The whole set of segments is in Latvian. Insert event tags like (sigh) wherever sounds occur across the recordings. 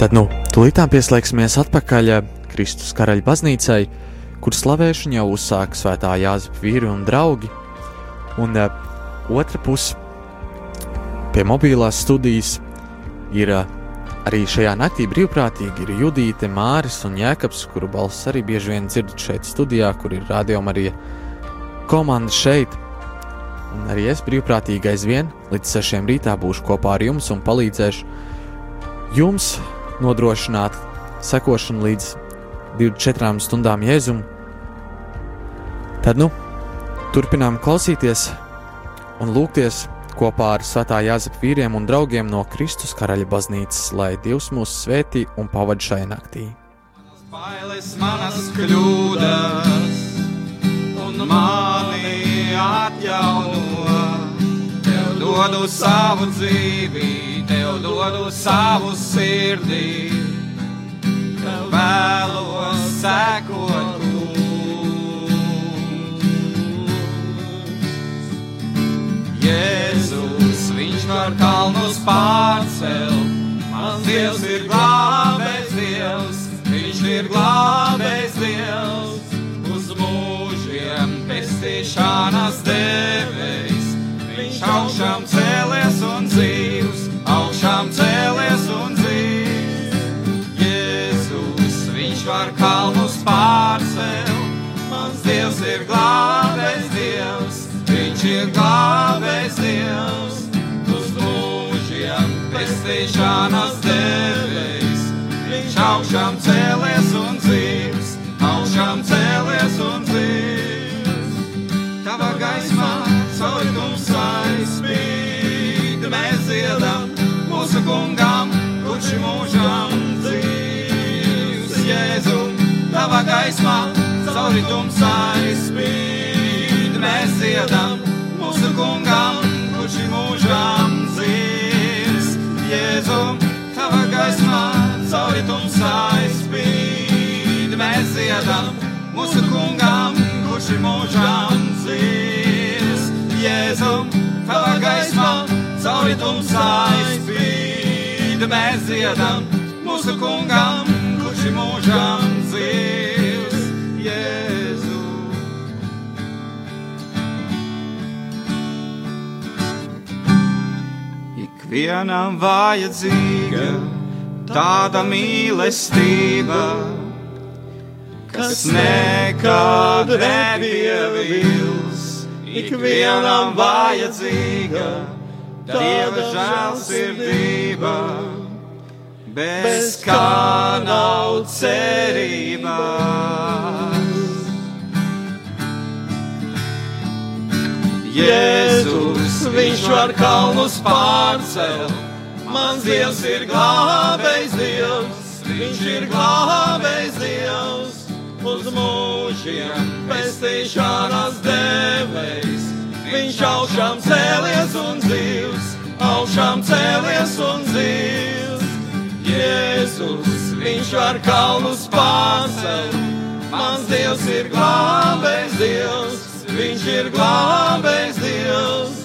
Tad, nu, tūlītām pieslēgsimies atpakaļ Kristus karaļa baznīcai, kur slavēšanu jau uzsāka svētā Jāzepa vīri un draugi. Un uh, otra puse pie mobilās studijas ir uh, arī šajā naktī brīvprātīgi ir Judīte, Māris un Jēkabs, kuru balss arī bieži vien dzirdat šeit studijā, kur ir radio Marija komanda šeit. Un arī es brīvprātīgi aizvien līdz sešiem rītā būšu kopā ar jums un palīdzēšu jums nodrošināt sekošanu līdz 24 stundām jēzum. Tad, nu, turpinām klausīties un lūgties kopā ar Svētā Jāzepa vīriem un draugiem no Kristus karaļa baznīcas, lai Dievs mūs svētī un pavada šai naktī. Bailes manas kļūdas un mani atjauno. Dodu savu dzīvi, tev dodu savu sirdī. Tev vēlos sekot. Jēzus, viņš var kalnus pārcelt, mans Dievs ir glābējs Dievs, viņš ir glābējs Dievs, uz mūžiem pestīšanas devējs, viņš augšām cēlies un dzīvs, augšām cēlies un dzīvs. Jēzus, viņš var kalnus pārcelt, mans Dievs ir glābējs Dievs, viņš ir glābējs Dievs, uz mūžiem pestīšanas devējs, viņš augšām cēlies un dzīvs, augšām cēlies un dzīvs. Tava gaismā cauri tumsai kungam, kurš mūžam dzīvs. Jēzu, tava gaismā cauri tumsai spīd, mēs dziedam mūsu kungam, kurš mūžam dzīvs. Jēzu, tava gaismā cauri tumsai spīd, mēs dziedam mūsu kungam, kurš mūžam dzīvs. Jēzu, tava gaismā cauri tumsai spīd, mēs dziedam mūsu kungam, kurš mūžam dzīvs. Jēzu. Ikvienam vajadzīga tāda mīlestība, kas nekad nepievils. Ikvienam vajadzīga Dieva žēlsirdība, bez kā nav cerības. Jēzus, viņš var kalnus pārcelt, mans Dievs ir glābējs Dievs, viņš ir glābējs Dievs, uz mūžiem pestīšanas devējs, viņš augšām cēlies un dzīvs, augšām cēlies un dzīvs. Jēzus, viņš var kalnus pārcelt, mans Dievs ir glābējs Dievs, viņš ir glābējs Dievs,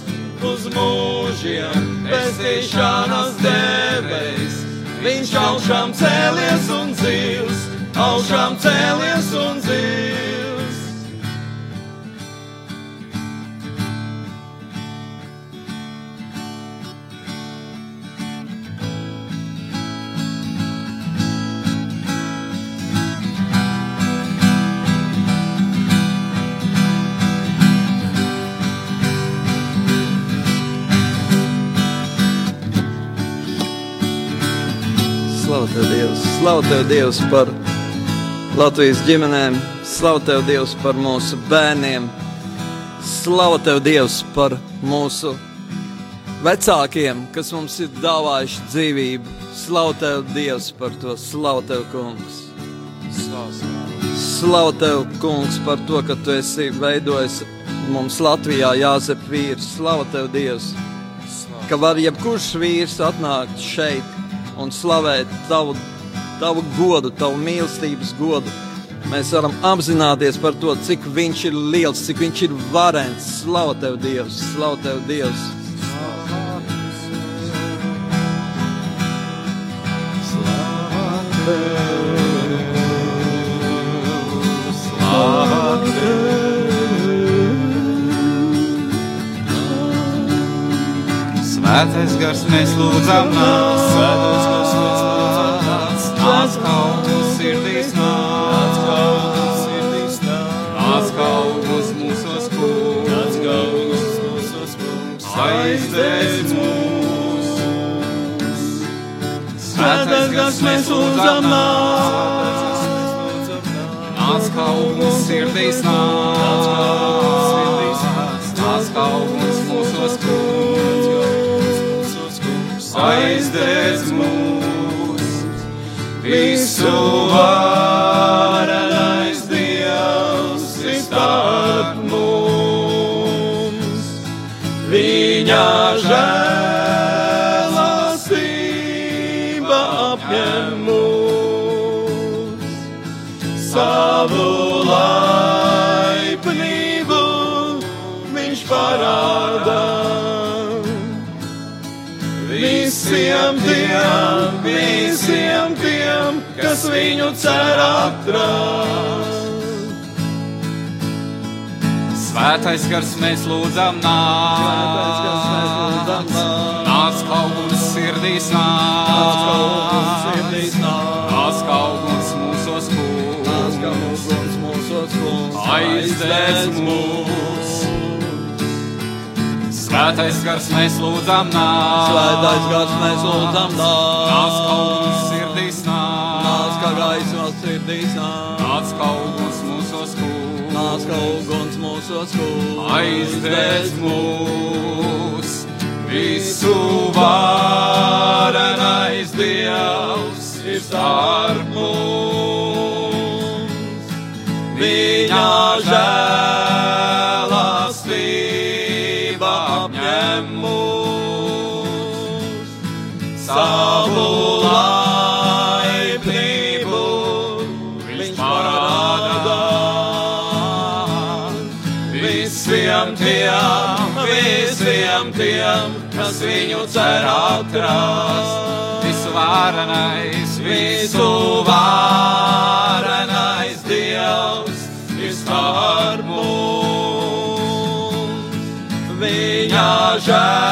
uz mūžiem pestīšanas devējs. Viņš augšām cēlies un dzīvs, augšām cēlies un dzīvs. Slavu tev, Dievs! Slavu tev, Dievs, par Latvijas ģimenēm! Slavu tev, Dievs, par mūsu bērniem! Slavu tev, Dievs, par mūsu vecākiem, kas mums ir dāvājuši dzīvību! Slavu tev, Dievs, par to! Slavu tev, Kungs! Slavu tev, Kungs, par to, ka tu esi veidojis mums Latvijā Jāzep vīrs! Slavu tev, Dievs! Ka var jebkurš vīrs atnākt šeit un slavēt tavu, tavu godu, tavu mīlestības godu. Mēs varam apzināties par to, cik viņš ir liels, cik viņš ir varens. Slavu tev, Dievs! Slavu tev, Dievs! Svētais gars mēs lūdzam nāc, svētais gars mēs lūdzam nāc, nāc kaut uz sirdīs nāc, kaut uz sirdīs nāc, nāc kaut uz mūsos kungs, nāc kaut uz mūsos kungs, aizdēs mūs. Svētais gars mēs lūdzam nāc, nāc. Kaut uz sirdīs nāc, nāc aizdedz mūs. Visu varenais Dievs ir starp mums. Viņa žēlastība visiem visiem tiem, kas viņu cer atrast. Svētais gars mēs lūdzam nāc, nāc. Uz sirdīs nāc, nāc uz mūsos kungs, aizdēs mūs. Svētais gars mēs lūdzam nāc, Svētais gars mēs lūdzam nāc. Nāc, kaut uz sirdīs nāc. Nāc, kā gaismas sirdīs nāc, nāc kaut uz mūsos nāc kā uguns mūsos kungs, aizdēs mūs, visu varenais Dievs. Ir starp mums. Viņa žēlastība savu laipnību viņš parādā visiem tiem, visiem tiem, kas viņu cer atrast. Visu varenais, visu varenais Dievs ir starp mums. Viņa žēlastība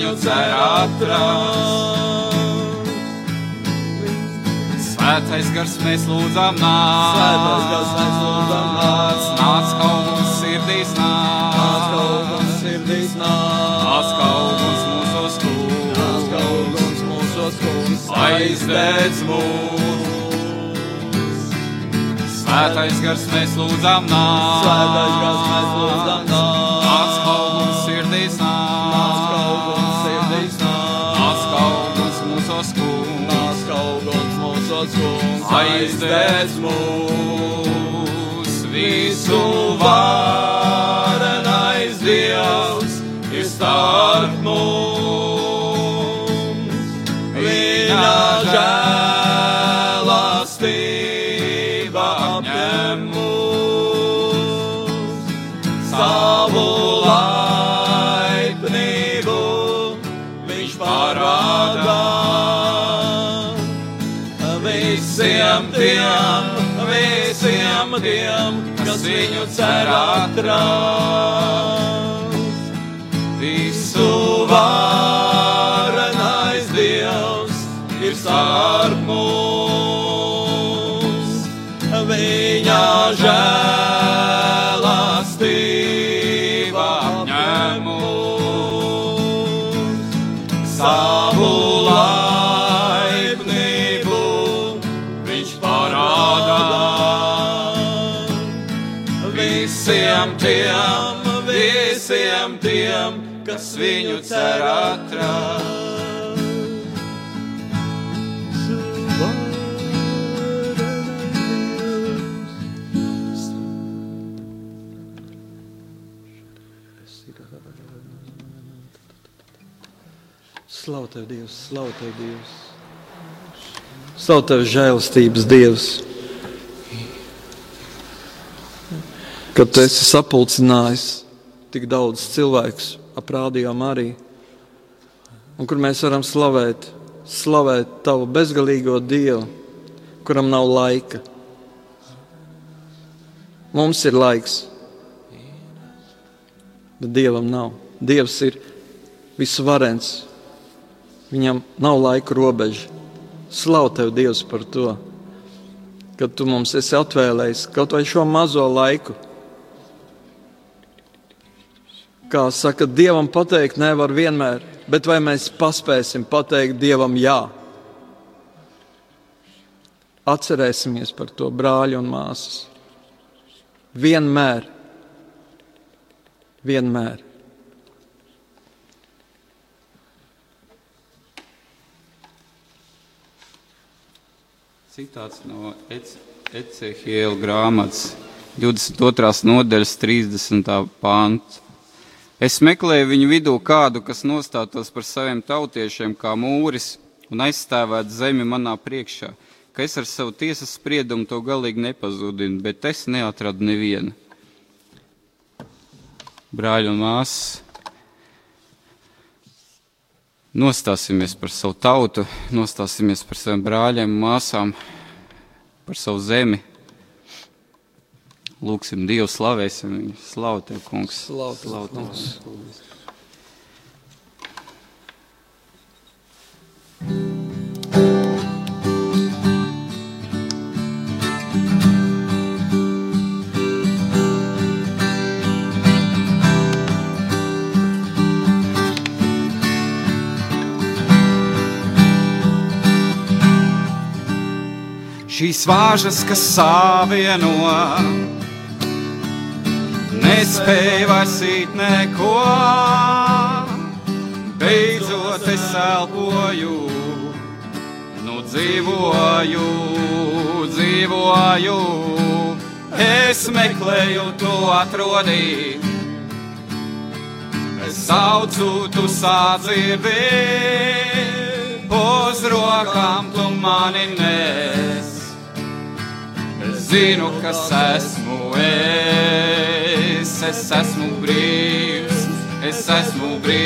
viņu cer atrast. Svētais gars mēs lūdzam nāc, Svētais gars mēs lūdzam nāc, nāc kaut mums sirdīs nāc. Nāc, uguns sirdīs nāc. Nāc, kaut mums mūsos nāc kā kungs, uguns mūsos kungs, aizdedz mūs. Svētais gars mēs lūdzam nāc, Svētais gars mēs lūdzam nāc, uguns mūsos kungs, aizdedz mūs visu varenais Dievs ir starp mums. Viņa žēlastība kas viņu cer atrast. Visu varenais Dievs ir starp mums, viņu cer atrast. Slavu tev, Dievs, slavu tev, Dievs. Slavu tev, žēlastības Dievs. Kad tu esi sapulcinājis tik daudz cilvēku ap rādījām arī, un kur mēs varam slavēt, slavēt tavu bezgalīgo Dievu, kuram nav laika. Mums ir laiks, bet Dievam nav. Dievs ir visvarens, Viņam nav laika robeža. Slavu tev, Dievs, par to, ka tu mums esi atvēlējis kaut vai šo mazo laiku. Kā saka, Dievam pateikt, nevar vienmēr, bet vai mēs paspēsim pateikt Dievam jā? Atcerēsimies par to, brāļi un māsas. Vienmēr, vienmēr. Citāts no Ecehiela grāmatas 22. nodaļas 30. pāns. Es meklēju viņu vidū kādu, kas nostātos par saviem tautiešiem kā mūris un aizstāvētu zemi manā priekšā, ka es ar savu tiesas spriedumu to galīgi nepazudinu, bet es neatradu nevienu. Brāļi un māsas, Nostāsimies par savu tautu, nostāsimies par saviem brāļiem, māsām, par savu zemi. Lūksim Dievu, slavēsim viņu. Slavu tev, kungs. Slavu tev, kungs. kungs. šīs vāžas, kas savieno, nespēja vasīt neko. Beidzot es elpoju, nu dzīvoju, dzīvoju, es meklēju to atrodīt. Es saucu, tu sādzirdi, uz rokām tu mani nes zinu, kas esmu es. Es esmu brīvs, es esmu brīvs.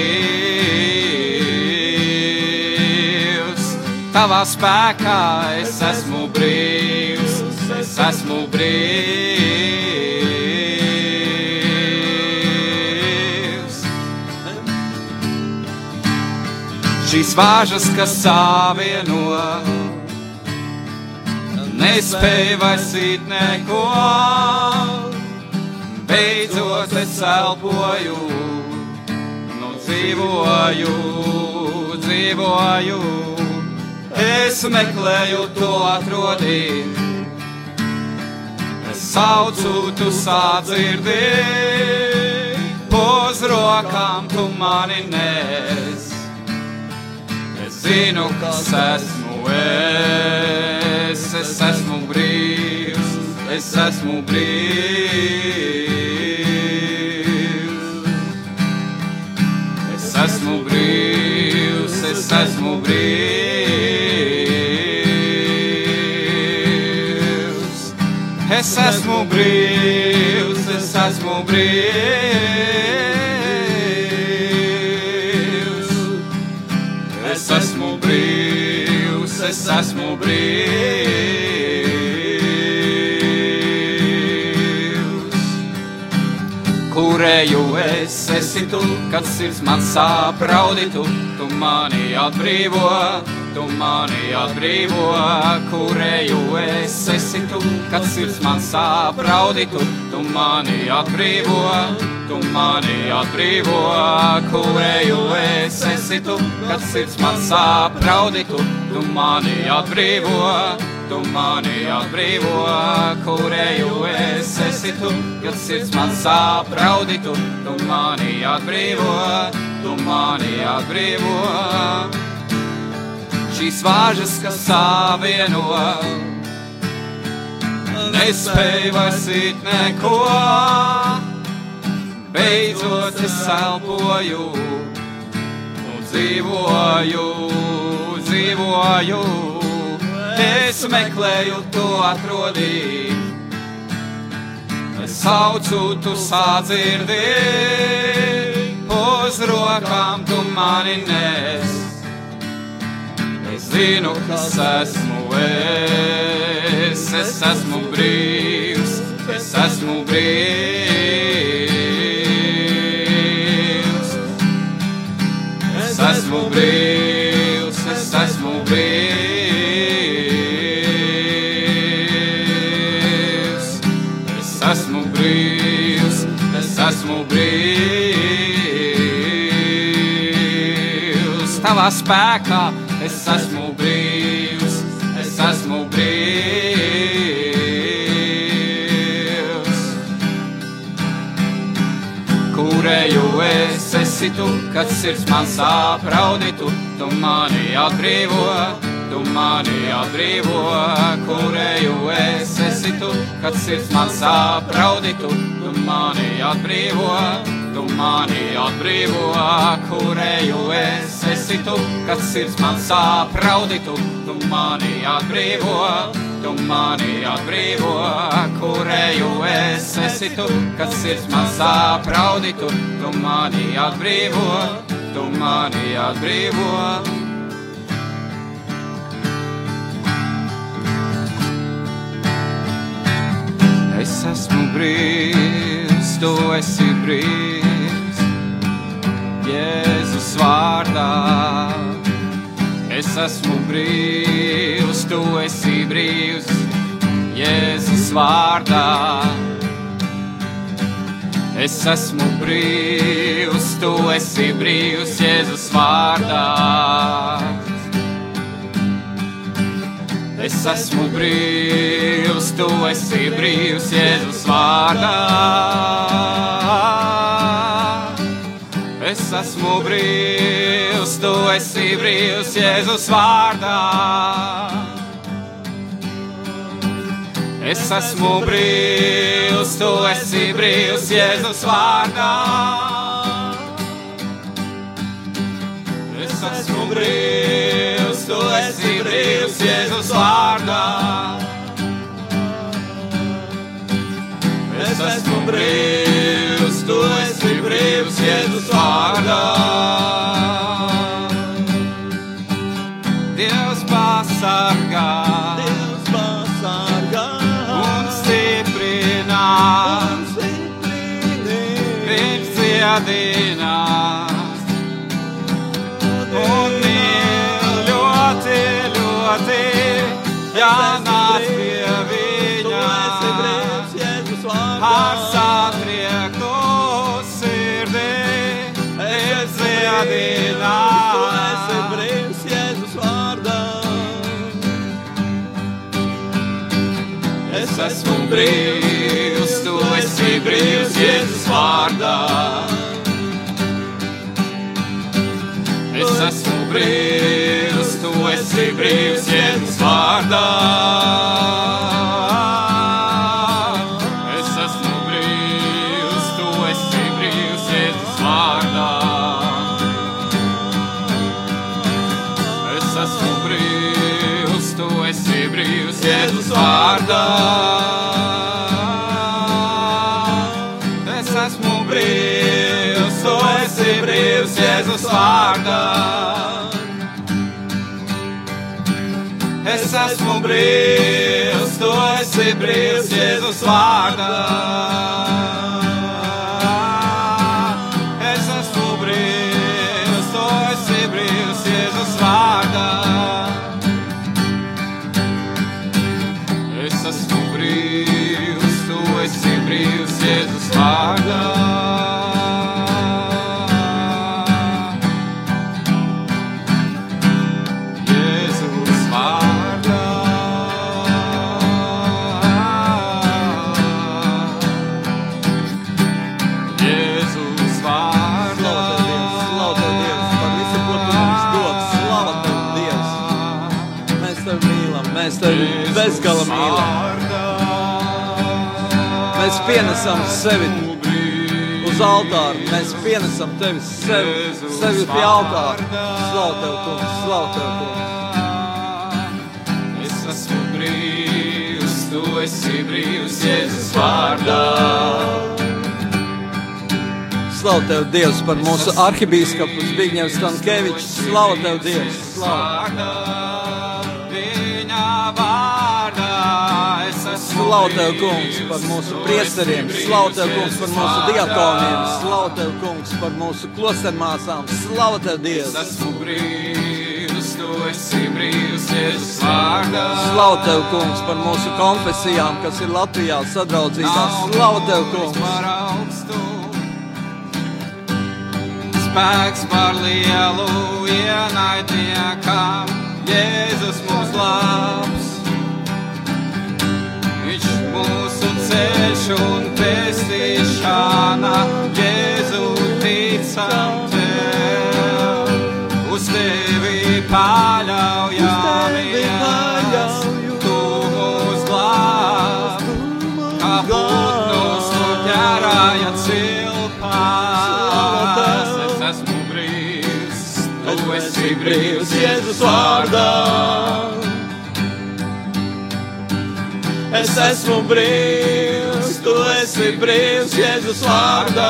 Tavā spēkā es esmu brīvs, es esmu brīvs. Šīs vāžas, kas savieno nespēju vaisīt neko. Beidzot es elpoju, nu dzīvoju, dzīvoju. Es meklēju to atrodīt, es saucu, tu sādzirdi, uz rokām tu mani nes. Es zinu, kas esmu es es, es esmu brīvs, es esmu brīvs. Es esmu brīvs, es esmu brīvs. Es esmu brīvs, es esmu brīvs. Es esmu brīvs, es esmu brīvs. Kurēju es esi tu, kad sirds man sāp raudi tu, tu mani atbrīvo, tu mani atbrīvo. Kurēju es esi tu, kad sirds man sāp raudi tu, tu mani atbrīvo, tu mani atbrīvo. Kurēju es esi tu, kad sirds man sāp raudi tu, tu mani atbrīvo, tu mani atbrīvo, kurēju es esi tu, kad sirds man sāp raudi tu, tu mani atbrīvo, tu mani atbrīvo. Šīs vāžas, kas savieno, nespēja vaisīt neko, beidzot es elpoju dzīvoju, dzīvoju, es meklēju to atrodīt. Es saucu, tu sādzirdi, uz rokām tu mani nes. Es zinu, kas esmu es, es esmu brīvs, es esmu brīvs. Es esmu brīvs, Tavā spēkā es esmu brīvs, es esmu brīvs. Kurēju es esi tu, kad sirds man sāp raudi tu, tu mani atbrīvo, tu mani atbrīvo. Kurēju es esi tu, kad sirds man sāp raudi tu, mani atbrīvo, tu mani atbrīvo. Kurēju es esi tu, kad sirds man sāp raudi tu, mani atbrīvo. Tu mani atbrīvo, kurēju es esi tu, kad sirds man sāp raudi tu, tu mani atbrīvo, tu mani atbrīvo. Es esmu brīvs, tu esi brīvs, Jēzus vārdā. Es esmu brīvs, tu esi brīvs, Jēzus vārdā. Es esmu brīvs, tu esi brīvs, Jēzus vārdā. Es esmu brīvs, tu esi brīvs, Jēzus vārdā. Es esmu brīvs, tu esi brīvs, Jēzus vārdā. Es esmu brīvs, tu esi brīvs, Jēzus vārdā. Es esmu brīvs, tu esi brīvs, Jēzus vārdā. Es esmu brīvs, tu esi brīvs, Jēzus vārdā. Dievs pasargā Dievs pasargā un stiprina, un stiprini. viņš dziedinās. Esmu brīvs, tu esi brīvs, Jēzus vārdā. Es esmu brīvs, tu esi brīvs, Jēzus vārdā. Es esmu brīvs, tu esi brīvs, Jēzus vārdā. Es esmu brīvs, tu esi brīvs, Jēzus vārdā. Esmu brīvs, tu esi brīvs, Jēzus vārdā. Pienesam sevi uz altāru. Mēs pienesam tevi sevi, sevi pie altāra. Slavu tev, kungs, slavu tev, kungs. Es esmu brīvs, tu esi brīvs Jēzus vārdā. Slavu tev, Dievs, par mūsu arhibīskapu Zbigņevs Stankēvičs. Slavu tev, Dievs, slavu. Es tev, kungs, par mūsu priesteriem. Slavu tev, kungs, par mūsu diakoniem. Slavu tev, kungs, par mūsu klostermāsām. Es Dievs. esmu brīvs, tu esi brīvs Jēzus vārdā. Slavu tev, kungs, par mūsu konfesijām, kas ir Latvijā sadraudzībā. Slavu tev, kungs. Par augstu. Spēks par lielu ienaidniekam, Jēzus mūs labs. Ceļš un pestīšana, Jēzu ticam tev. Uz tevi paļaujamies, tu mūs glāb. Kā putnus tu ķērāja cilpās. Es esmu brīvs, tu esi brīvs Jēzus vārdā. Es esmu brīvs, tu esi brīvs Jēzus vārdā.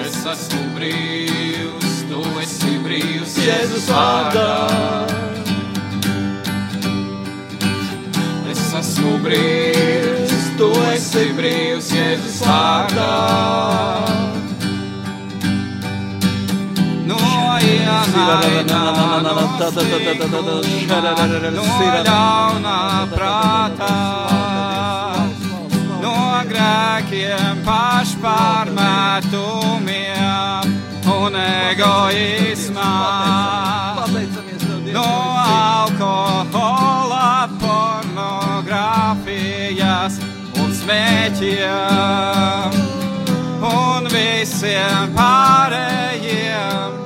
Es esmu brīvs, tu esi brīvs Jēzus vārdā. Es esmu brīvs, tu esi brīvs Jēzus vārdā. Ļaunā prātā, no grēkiem pašpārmetumiem un egoismā. No alkohola, pornogrāfijas un smēķiem un visiem pārējiem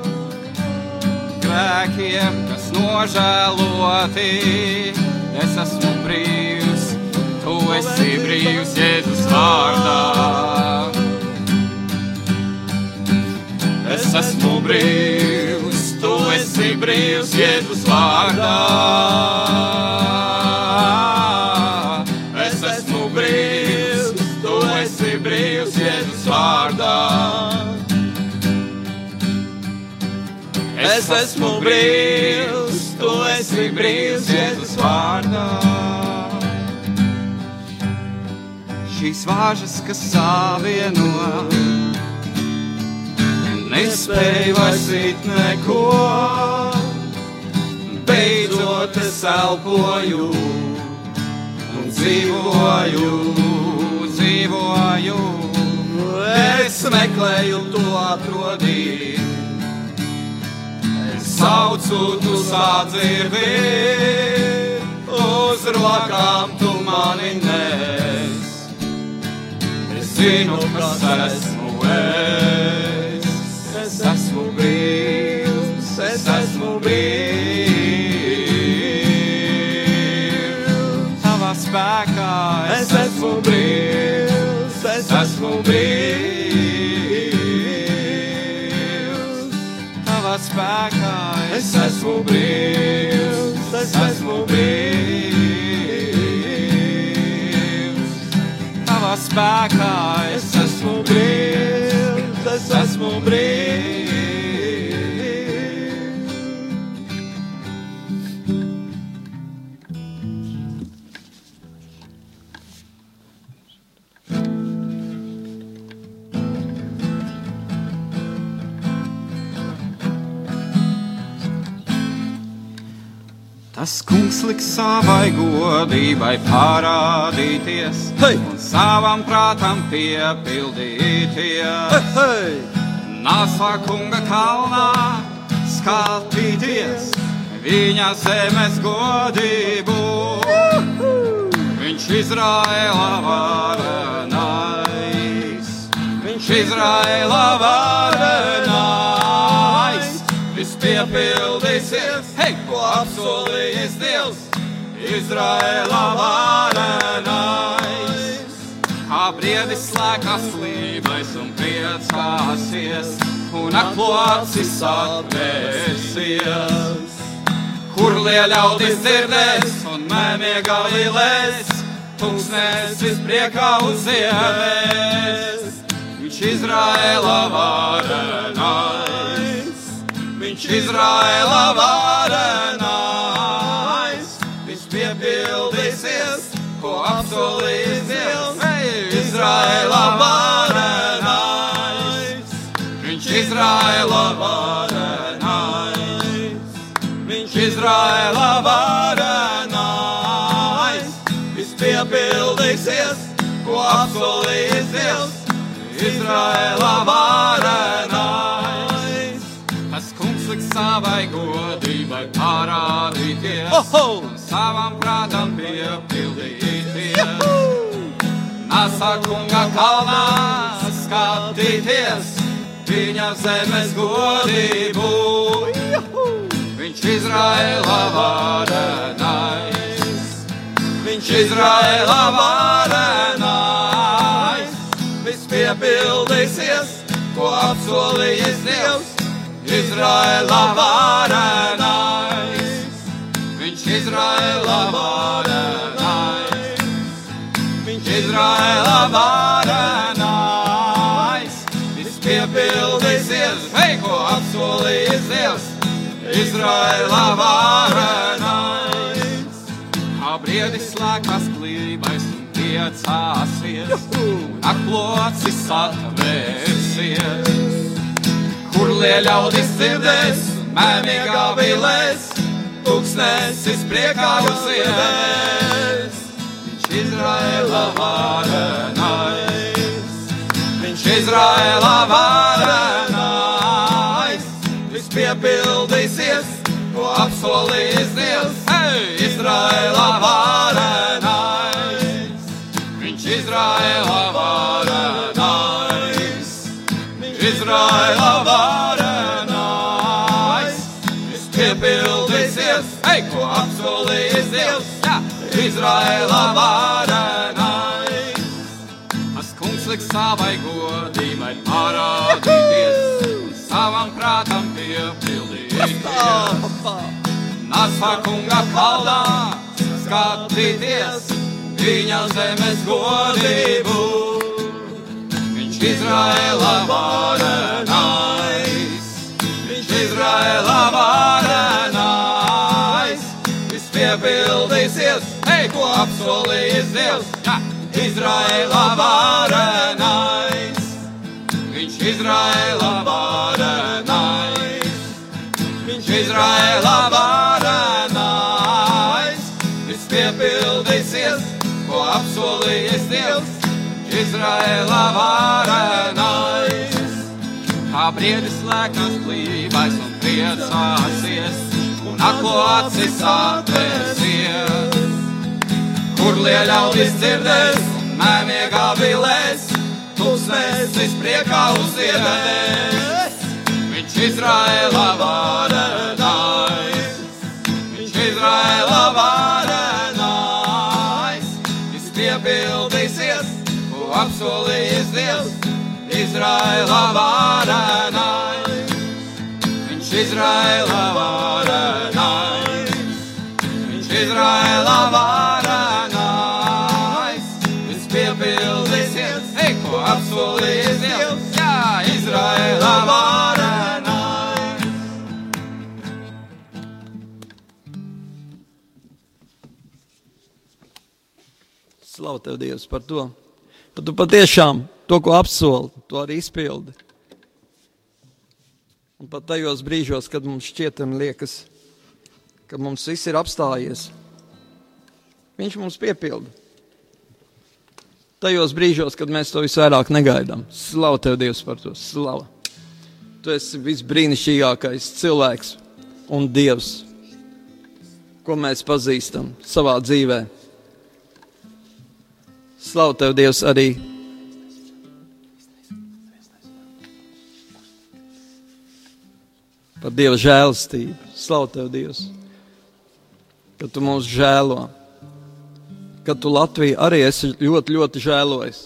grēkiem, kas nožēloti. Es esmu brīvs, tu esi brīvs Jēzus vārdā. Es esmu brīvs, tu esi brīvs Jēzus vārdā. Brīvs, tu esi brīvs Jēzus vārdā. Šīs vāžas, kas savieno, nespēju vairs it neko. Beidzot es elpoju un dzīvoju, dzīvoju. Es meklēju to atrodīt. Saucu, tu sādzirdi, uz rokām tu mani nes. Es zinu, kas esmu es. Es esmu brīvs, es esmu brīvs. Tavā spēkā es esmu brīvs, es esmu brīvs. Spēkā es esmu brīvs, es esmu brīvs. Tavā spēkā es esmu brīvs, es esmu brīvs. Tas kungs liks savai godībai parādīties, Hei! un savam prātam piepildīties. Hei! Nāsā kunga kalnā skatīties viņa zemes godību. Viņš Izraēlā varenais, viņš Izraēlā varenais. Viss piepildīsies, apsolījis Dievs, Izraēlā varenais. Kā briedis slēgās slīmais un priecāsies, un aklocis atvērsies. Kur lieļaudis dzirdēs un mēmiegā vilēs, tūkstnesis priekā uzievēs. Viņš Izraēla varenais, viņš Izraēla varenais, viņš piepildīsies, ko apsolījis Dievs. Hey, Izraēla varenais, viņš Izraēla varenais, viņš Izraēla varenais, viņš piepildīsies, ko apsolījis Dievs. Izraēla varenais, savai godībai parādīties, Oho! savam prātam piepildīties. Nasa kunga kalnā skatīties, viņa zemes godību. Viņš Izraēla varenais, viņš Izraēla varenais, viss piepildīsies, ko apsolījis Dievs. Izraēla varenais, viņš Izraēla varenais, viņš Izraēla varenais, viss piepildīsies, hei, ko apsolījis Dievs. Izraēla varenais, kā briedis slēgtas klībais un priecāsies, un aklocis atvērsies. Kur lieļaudis dzirdēs, mēmīgā vilēs, tūkstnesis priekā uzievēs. Viņš Izraēla varenais, viņš Izraēla varenais, viss piepildīsies, ko apsolījis Dievs. Hey, Izraēla varenais, Izraēla varenais, tas kungs liks savai godībai parādīties, un savam prātam piepildīties. Nasa kunga kalnā skatīties, viņa zemes godību. Viņš Izraēla varenais, viņš Izraēla varenais, jā, Izraēla varenais, viņš Izraēla varenais, viņš Izraēla varenais, viss piepildīsies, ko apsolījis Dievs. Izraēla varenais, kā briedis lēkās klībais un priecāsies, un aklo acis atvērsies. Kur lieļaudis dzirdēs, mēmiegā vilēs, tūkstnesis priekā uzievēs. Viņš Izraēla varenais, viņš Izraēla varenais, viss piepildīsies, ko apsolījis Dievs. Izraēla varenais, viņš Izraēla varenais, viņš Izraēla varenais, Slavu tev, Dievs, par to. Ka tu patiešām to, ko apsoli, to arī izpildi. Un pat tajos brīžos, kad mums šķietam liekas, ka mums viss ir apstājies, viņš mums piepilda. Tajos brīžos, kad mēs to visvairāk negaidām. Slavu tev, Dievs, par to. Slavu. Tu esi visbrīnišķīgākais cilvēks un Dievs, ko mēs pazīstam savā dzīvēm. Slavu tev, Dievs, arī. Par Dieva žēlastību. Slavu tev, Dievs, ka tu mūs žēlo. Ka tu Latviju arī esi ļoti, ļoti žēlojis.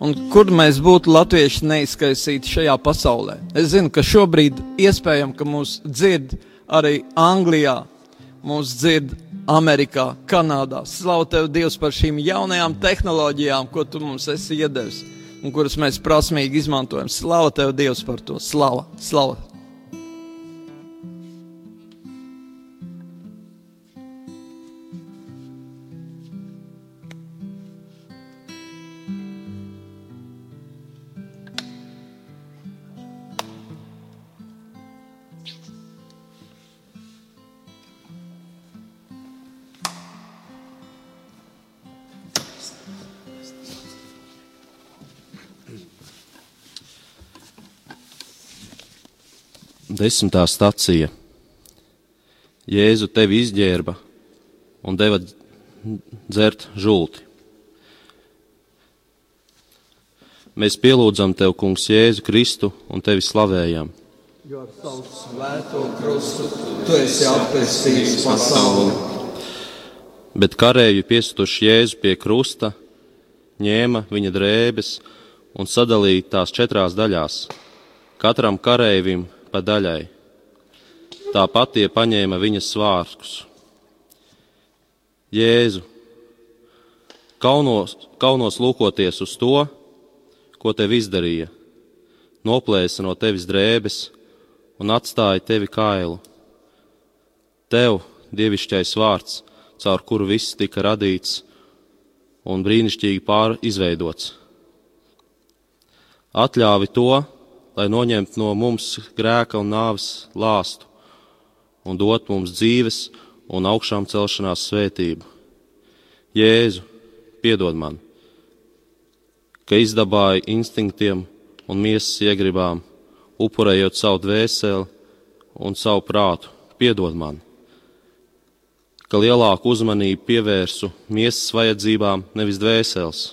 Un kur mēs būtu latvieši neizkaisīti šajā pasaulē? Es zinu, ka šobrīd iespējams, ka mūs dzird arī Anglijā, mūs dzird Amerikā, Kanādā. Slavu tev, Dievs, par šīm jaunajām tehnoloģijām, ko tu mums esi iedevis un kuras mēs prasmīgi izmantojam. Slavu tev, Dievs, par to! Slava! Slava! Desmitā stacija. Jēzu tevi izģērba un deva dzert žulti. Mēs pielūdzam tev, Kungs, Jēzu Kristu un tevi slavējam. Jo ar savu svēto krustu tu esi atpestījis pasauli. Bet karēji piestuši Jēzu pie krusta, ņēma viņa drēbes un sadalīja tās četrās daļās. Katram karējim pa daļai. Tāpat tie paņēma viņas svārskus. Jēzu, kaunos, kaunos lūkoties uz to, ko tev izdarīja, noplēsa no tevis drēbes un atstāja tevi kailu. Tev, dievišķais vārds, caur kuru viss tika radīts un brīnišķīgi pārizveidots. Atļāvi to, lai noņemtu no mums grēka un nāves lāstu un dot mums dzīves un augšām celšanās svētību. Jēzu, piedod man, ka izdabāju instinktiem un miesas iegribām, upurējot savu dvēseli un savu prātu, piedod man, ka lielāku uzmanību pievērsu miesas vajadzībām, nevis dvēseles.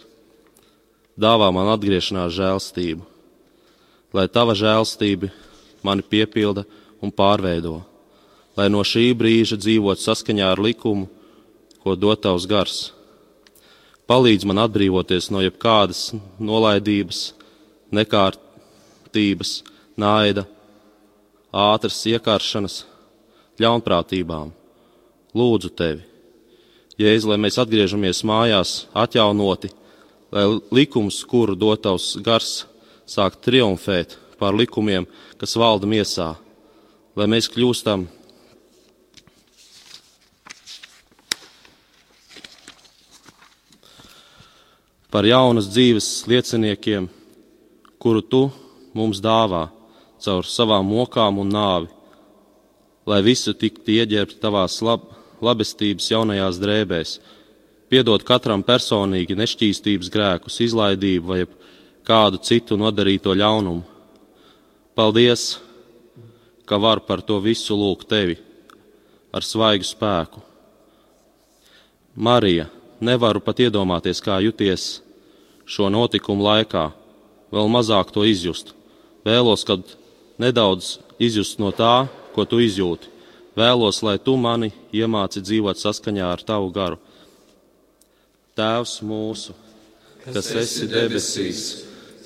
Dāvā man atgriešanās žēlstību lai tava žēlstība mani piepilda un pārveido, lai no šī brīža dzīvot saskaņā ar likumu, ko dod tavs gars. Palīdz man atbrīvoties no jebkādas nolaidības, nekārtības, naida, ātras iekāršanas, ļaunprātībām. Lūdzu tevi, Jēzu, lai mēs atgriežamies mājās atjaunoti, lai likums, kuru dod tavs gars, sākt triumfēt pār likumiem, kas valda miesā, lai mēs kļūstam? Par jaunas dzīves lieciniekiem, kuru tu mums dāvā caur savām mokām un nāvi, lai visu tiktu ieģērbti tavās lab, labestības jaunajās drēbēs, piedot katram personīgi nešķīstības grēkus, izlaidību vai kādu citu nodarīto ļaunumu. Paldies, ka var par to visu lūgt tevi ar svaigu spēku. Marija, nevaru pat iedomāties, kā juties šo notikumu laikā, vēl mazāk to izjust. Vēlos, kad nedaudz izjust no tā, ko tu izjūti. Vēlos, lai tu mani iemāci dzīvot saskaņā ar tavu garu. Tēvs mūsu, kas esi debesīs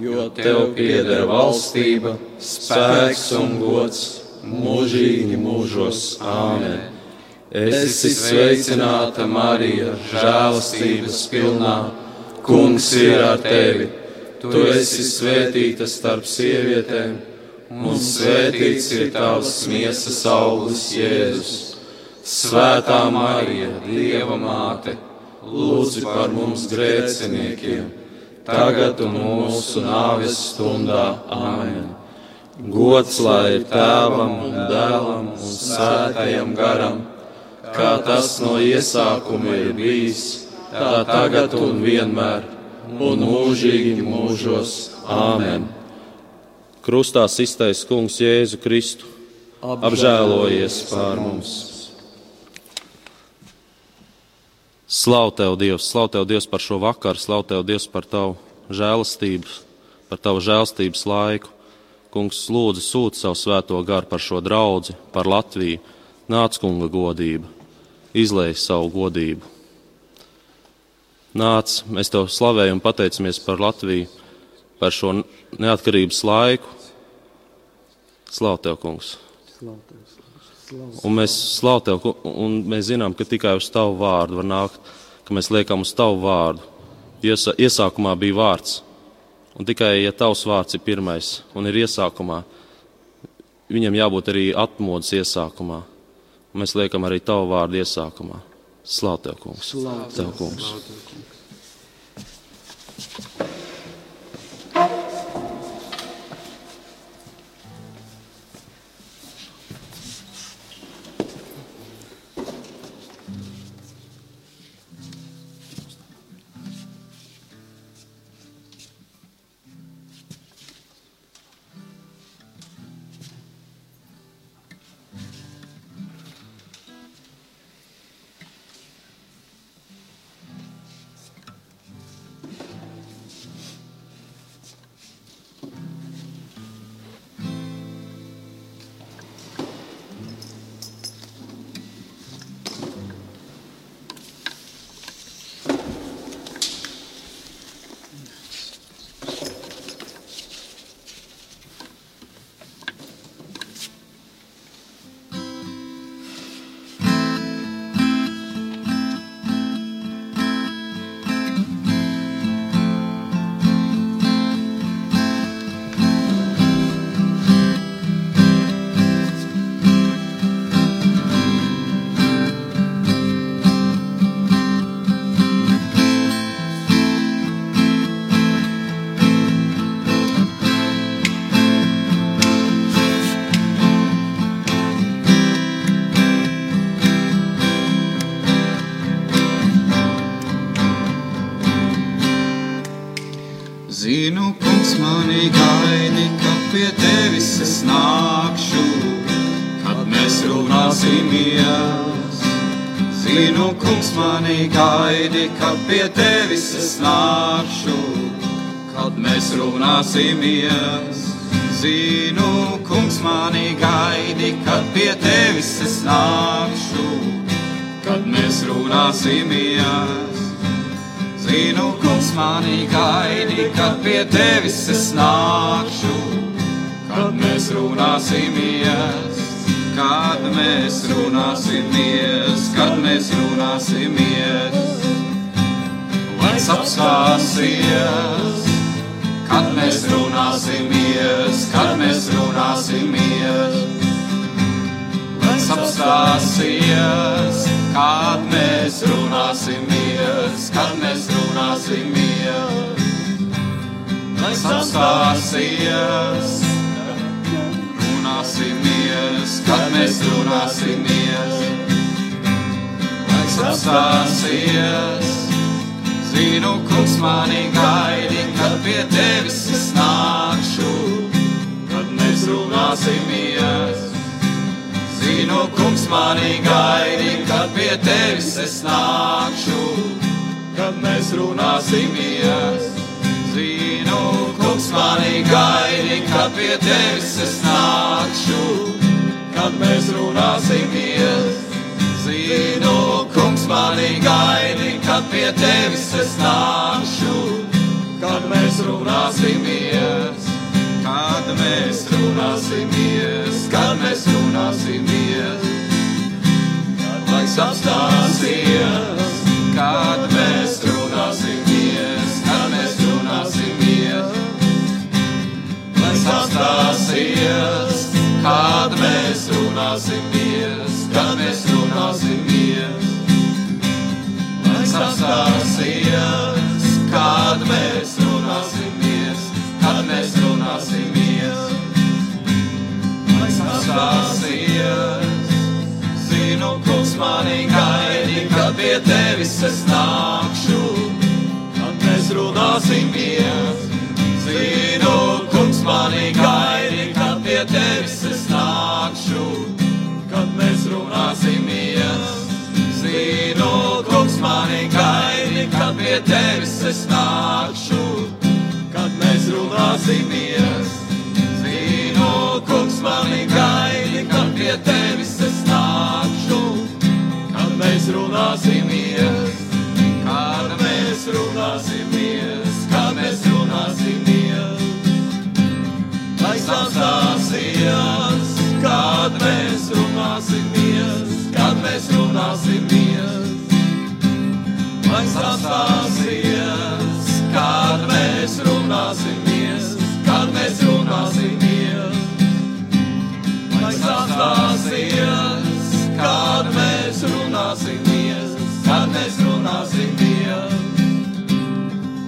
jo tev pieder valstība, spēks un gods mūžīgi mūžos. Āmen! Esi sveicināta, Marija, žēlastības pilnā. Kungs ir ar tevi! Tu esi svētīta starp sievietēm, un svētīts ir tavs miesas auglis, Jēzus. Svētā Marija, Dieva māte, lūdzi par mums grēciniekiem! Tagad un mūsu nāves stundā. Amen. Gods lai ir tēvam un dēlam un svētajam garam, kā tas no iesākuma ir bijis, tā tagad un vienmēr, un mūžīgi mūžos. Āmen! Krustā iztaisa Kungs Jēzu Kristu, apžēlojies pār mums! Slavu tev, Dievs, slavu tev, Dievs, par šo vakaru, slavu tev, Dievs, par tavu žēlastību, par tavu žēlastības laiku. Kungs, lūdzu, sūti savu svēto garu par šo draugu, par Latviju, nāc, kunga godība, izlēj savu godību. Nāc, mēs tev slavējam pateicamies par Latviju, par šo neatkarības laiku. Slavu tev, kungs! Un mēs slavu tev, un mēs zinām, ka tikai uz tavu vārdu var nākt, ka mēs liekam uz tavu vārdu. Iesa, iesākumā bija vārds, un tikai, ja tavs vārds ir pirmais un ir iesākumā, viņam jābūt arī atmodas iesākumā. Un mēs liekam arī tavu vārdu iesākumā. Slavu tev, kungs! Slavu tev, kungs! Slavu tev, kungs. Kad pie tevis es nākšu, kad mēs runāsimies. Zinu, kungs mani gaidi, kad pie tevis es nākšu, kad mēs runāsimies. Zinu, kungs mani gaidi, kad pie tevis es nākšu, kad mēs runāsimies kad mēs runāsimies, kad mēs runāsimies. Laiks apstāsies, kad mēs runāsimies, kad mēs runāsimies. Laiks apstāsies, kad mēs runāsimies, kad mēs runāsimies. Laiks apstāsies, runāsimies, kad mēs runāsimies. Laiks apstāsies, zinu, kungs mani gaidi, kad pie tevis es nākšu, kad mēs runāsimies. Zinu, kungs mani gaidi, kad pie tevis es nākšu, kad mēs runāsimies. Zinu, kungs mani gaidi, kad pie tevis es nākšu, kad mēs runāsimies. Zinu, kungs mani gaidi, kad pie tevis es nākšu, kad mēs runāsimies. Kad mēs runāsimies, kad mēs runāsimies, laiks apstāsies, kad mēs runāsimies, kad mēs runāsimies sastāsies, kad mēs runāsimies, kad mēs runāsimies. Lai sastāsies, kad mēs runāsimies, kad mēs runāsimies. Lai sastāsies, zinu, kungs mani gaidi, kad pie tevis es nākšu, kad mēs mēs runāsimies. Zinu, kungs mani gaidi, kad pie tevis nākšu, kad mēs runāsimies. Zinu, kungs mani gaidi, kad pie tevis es nākšu, kad mēs runāsimies. Mēs runāsimies, kad mēs runāsimies, lai sastāsies, kad mēs runāsimies, kad mēs runāsimies, lai sastāsies, kad mēs runāsimies, kad mēs runāsimies,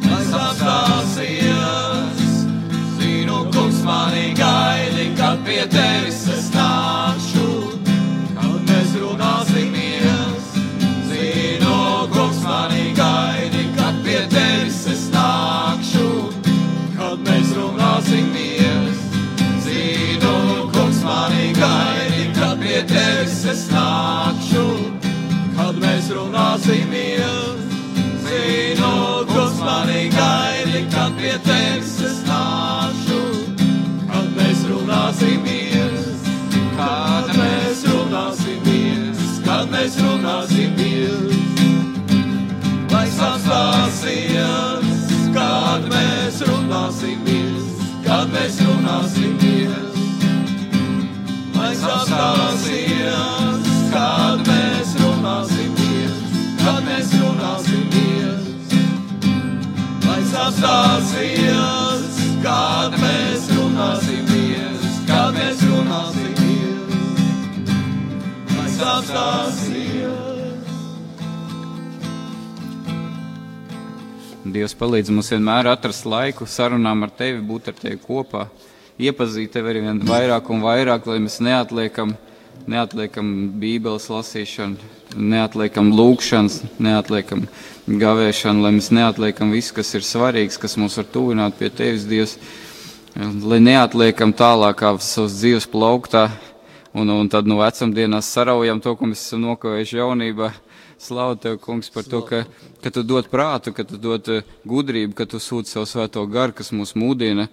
lai sastāsies, zinu, kungs mani gaidi, kad pie tevis es nākšu, es nākšu, kad mēs runāsimies. Zinu, kungs mani gaidi, kad pie tevis es nākšu, kad mēs runāsimies. Kad mēs runāsimies, kad mēs runāsimies. Lai sastāsies, kad mēs runāsimies, kad mēs runāsimies. Lai sastāsies, kad mēs runāsimies, kad mēs runāsimies. Lai sastāsies, kad mēs runāsimies, kad mēs runāsimies. Lai sastāsies. Dievs palīdz mums vienmēr atrast laiku sarunām ar tevi, būt ar tevi kopā, iepazīt tevi arī vien vairāk un vairāk, lai mēs neatliekam, neatliekam Bībeles lasīšanu, neatliekam lūkšanas, neatliekam gavēšanu, lai mēs neatliekam visu, kas ir svarīgs, kas mūs var tuvināt pie tevis, Dievs, lai neatliekam tālāk kā savas dzīves plauktā, un, un tad no vecumdienās saraujam to, ko mēs esam nokavējuši jaunībā. Slavu tev, kungs, par to, ka, ka tu dod prātu, ka tu dod gudrību, ka tu sūti savu svēto garu, kas mūs mūdina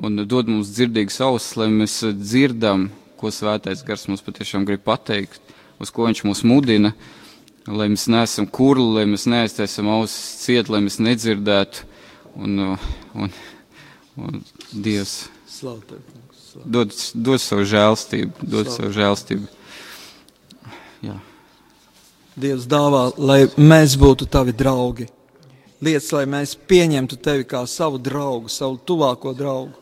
un dod mums dzirdīgas ausis, lai mēs eh, dzirdam, ko svētais gars mums patiešām grib pateikt, uz ko viņš mūs mudina, lai mēs neesam kurli, lai mēs neaiztaisam ausis ciet, lai mēs nedzirdētu. Un, eh, un, un Dievs dod, dod savu žēlstību, dod Slavu. savu žēlstību. Jā. Dievs dāvā, lai mēs būtu tavi draugi. Liec, lai mēs pieņemtu tevi kā savu draugu, savu tuvāko draugu.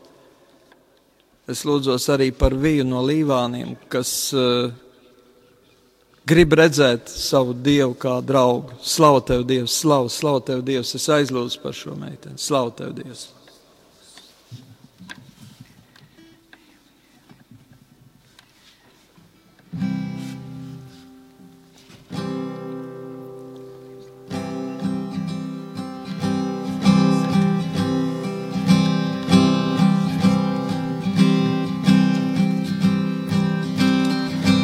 Es lūdzos arī par viju no līvāniem, kas uh, grib redzēt savu dievu kā draugu. Slavu tev, Dievs, slavu, slavu tev, Dievs. Es aizlūdzu par šo meiteni. Slavu tev, Dievs.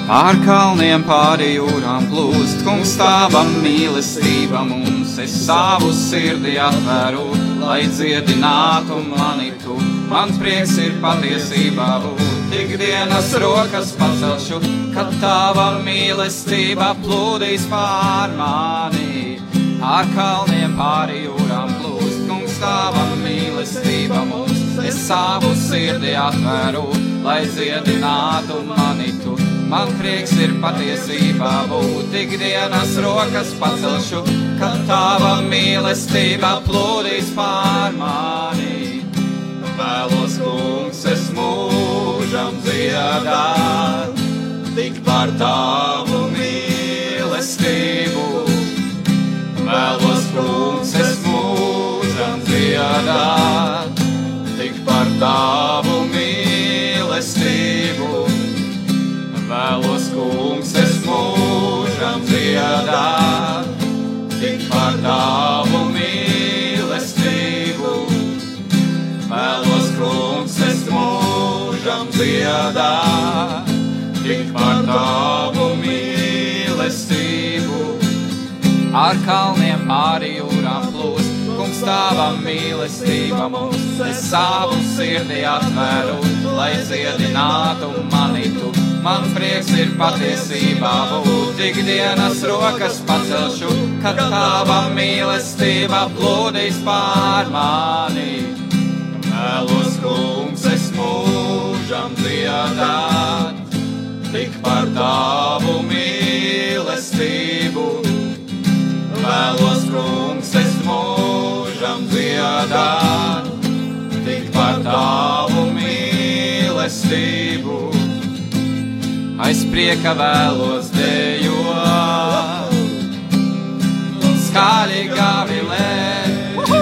Pār kalniem, pāri jūrām plūst, kungs tava mīlestība mums, es savu sirdi atveru, lai dziedinātu mani tu. Mans prieks ir patiesībā būt, tik dienas rokas pacelšu, kad tava mīlestība plūdīs pār mani. Pār kalniem, pāri jūrām plūst, kungs tava mīlestība mums, es savu sirdi atveru, lai dziedinātu mani tu. Man prieks ir patiesībā būt tik dienas rokas pacelšu, kad tava mīlestība plūdīs pār mani. Vēlos, kungs, es mūžam dziedāt, tik par tavu mīlestību. Vēlos, kungs, es mūžam dziedāt, tik par tavu Vēlos, kungs, es mūžam dziedāt, tik par tavu mīlestību. kungs, es mūžam dziedāt, tik par tavu mīlestību. Ar kalniem pāri jūrām plūst, kungs, tava mīlestība mums, es savu sirdī atvēru, lai dziedinātu mani tu. Man prieks ir patiesībā būt ikdienas rokas pacelšu, kad tava mīlestība plūdīs pār mani. Vēlos, kungs, es mūžam dziedāt, tik par tavu mīlestību. Vēlos, kungs, es mūžam dziedāt, tik par tavu mīlestību. Aiz prieka vēlos dejot, skaļi gavilēt,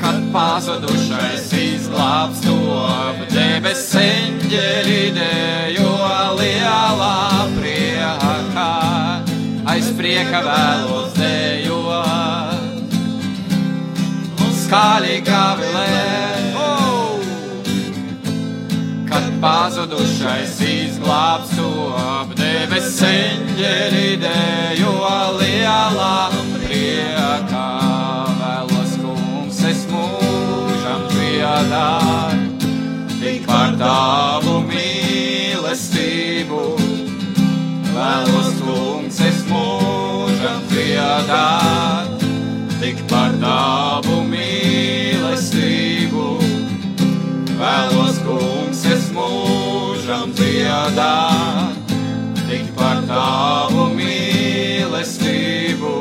kad pazudušais izglābs to debes eņģeļi dejo lielā priekā. Aiz prieka vēlos dejot, skaļi gavilēt. Pazudušais izglābs to apdebes eņģeļi dejo lielā priekā. Vēlos, kungs, es mūžam dziedāt, tik par tavu mīlestību. Vēlos, kungs, es mūžam dziedāt, tik par tavu mīlestību. Vēlos, kungs, mūžam dziedāt, tik par tavu mīlestību.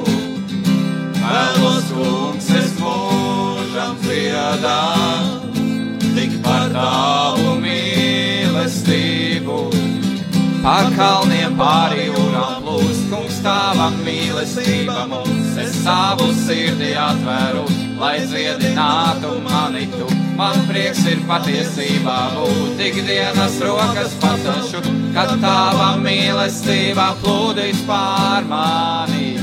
Vēlos, kungs, es mūžam dziedāt, tik par tavu mīlestību. Pār kalniem pāri jūrām plūst, kungs, tava mīlestība mums. Es savu sirdi atveru, lai dziedinātu mani tu. Man prieks ir patiesībā būt ikdienas rokas pacelšu, kad tava mīlestība plūdīs pār mani.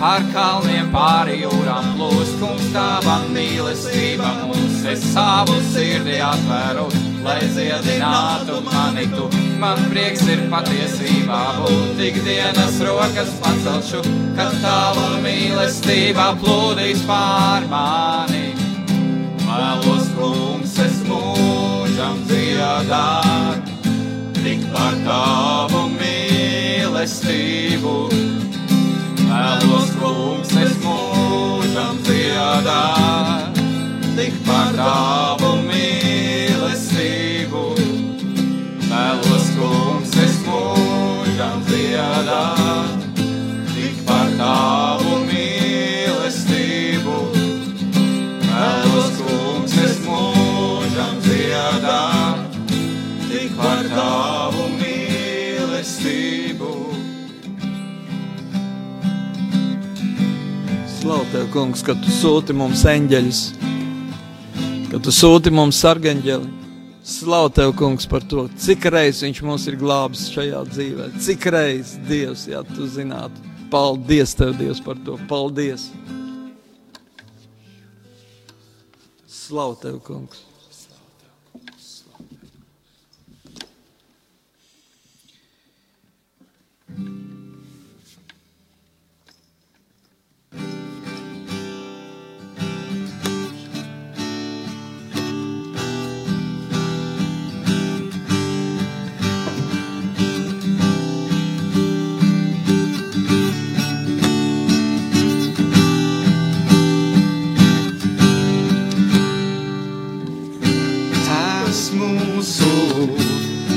Pār kalniem, pāri jūrām plūst, kungs, tava mīlestība mums. Es savu sirdi atveru, lai dziedinātu mani tu. Man prieks ir patiesībā būt ikdienas rokas pacelšu, kad tava mīlestība plūdīs pār mani. Vēlos, kungs, es mūžam dziedāt, tik par tavu mīlestību. Vēlos, kungs, es mūžam dziedāt, tik par tavu tev, kungs, ka tu sūti mums eņģeļus, ka tu sūti mums sargaņģeli. Slavu tev, kungs, par to, cik reizes viņš mūs ir glābis šajā dzīvē. Cik reizes, Dievs, ja tu zinātu. Paldies, tev, Dievs, par to. Paldies! Slavu tev, kungs!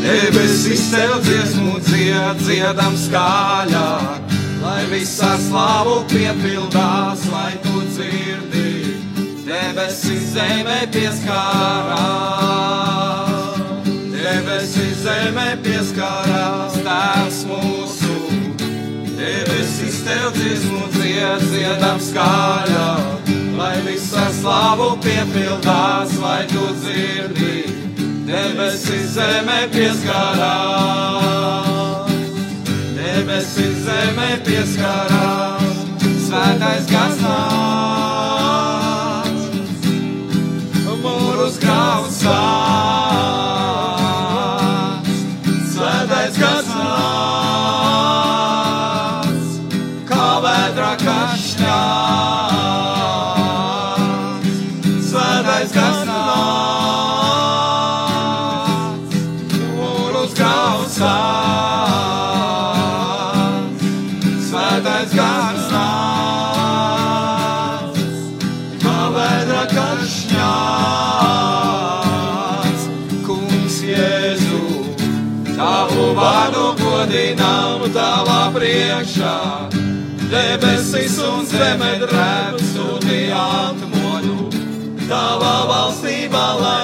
Debesis tev dziesmu dzied, dziedam skaļāk, lai visā slāvu piepildās, lai tu dzirdi, debesis zemē pieskārās. Debesis zemē pieskārās, tēvs mūsu, debesis tev dziesmu dzied, dziedam skaļāk, lai visā slāvu piepildās, lai tu dzirdi, debesis zemē pieskārās. Debesis zemē pieskārās, svētais gars nāc, mūru mūrus grauds sāc. Godinām tavā priekšā. Debesis un zeme drēb sūtījāt modu, tavā valstībā lai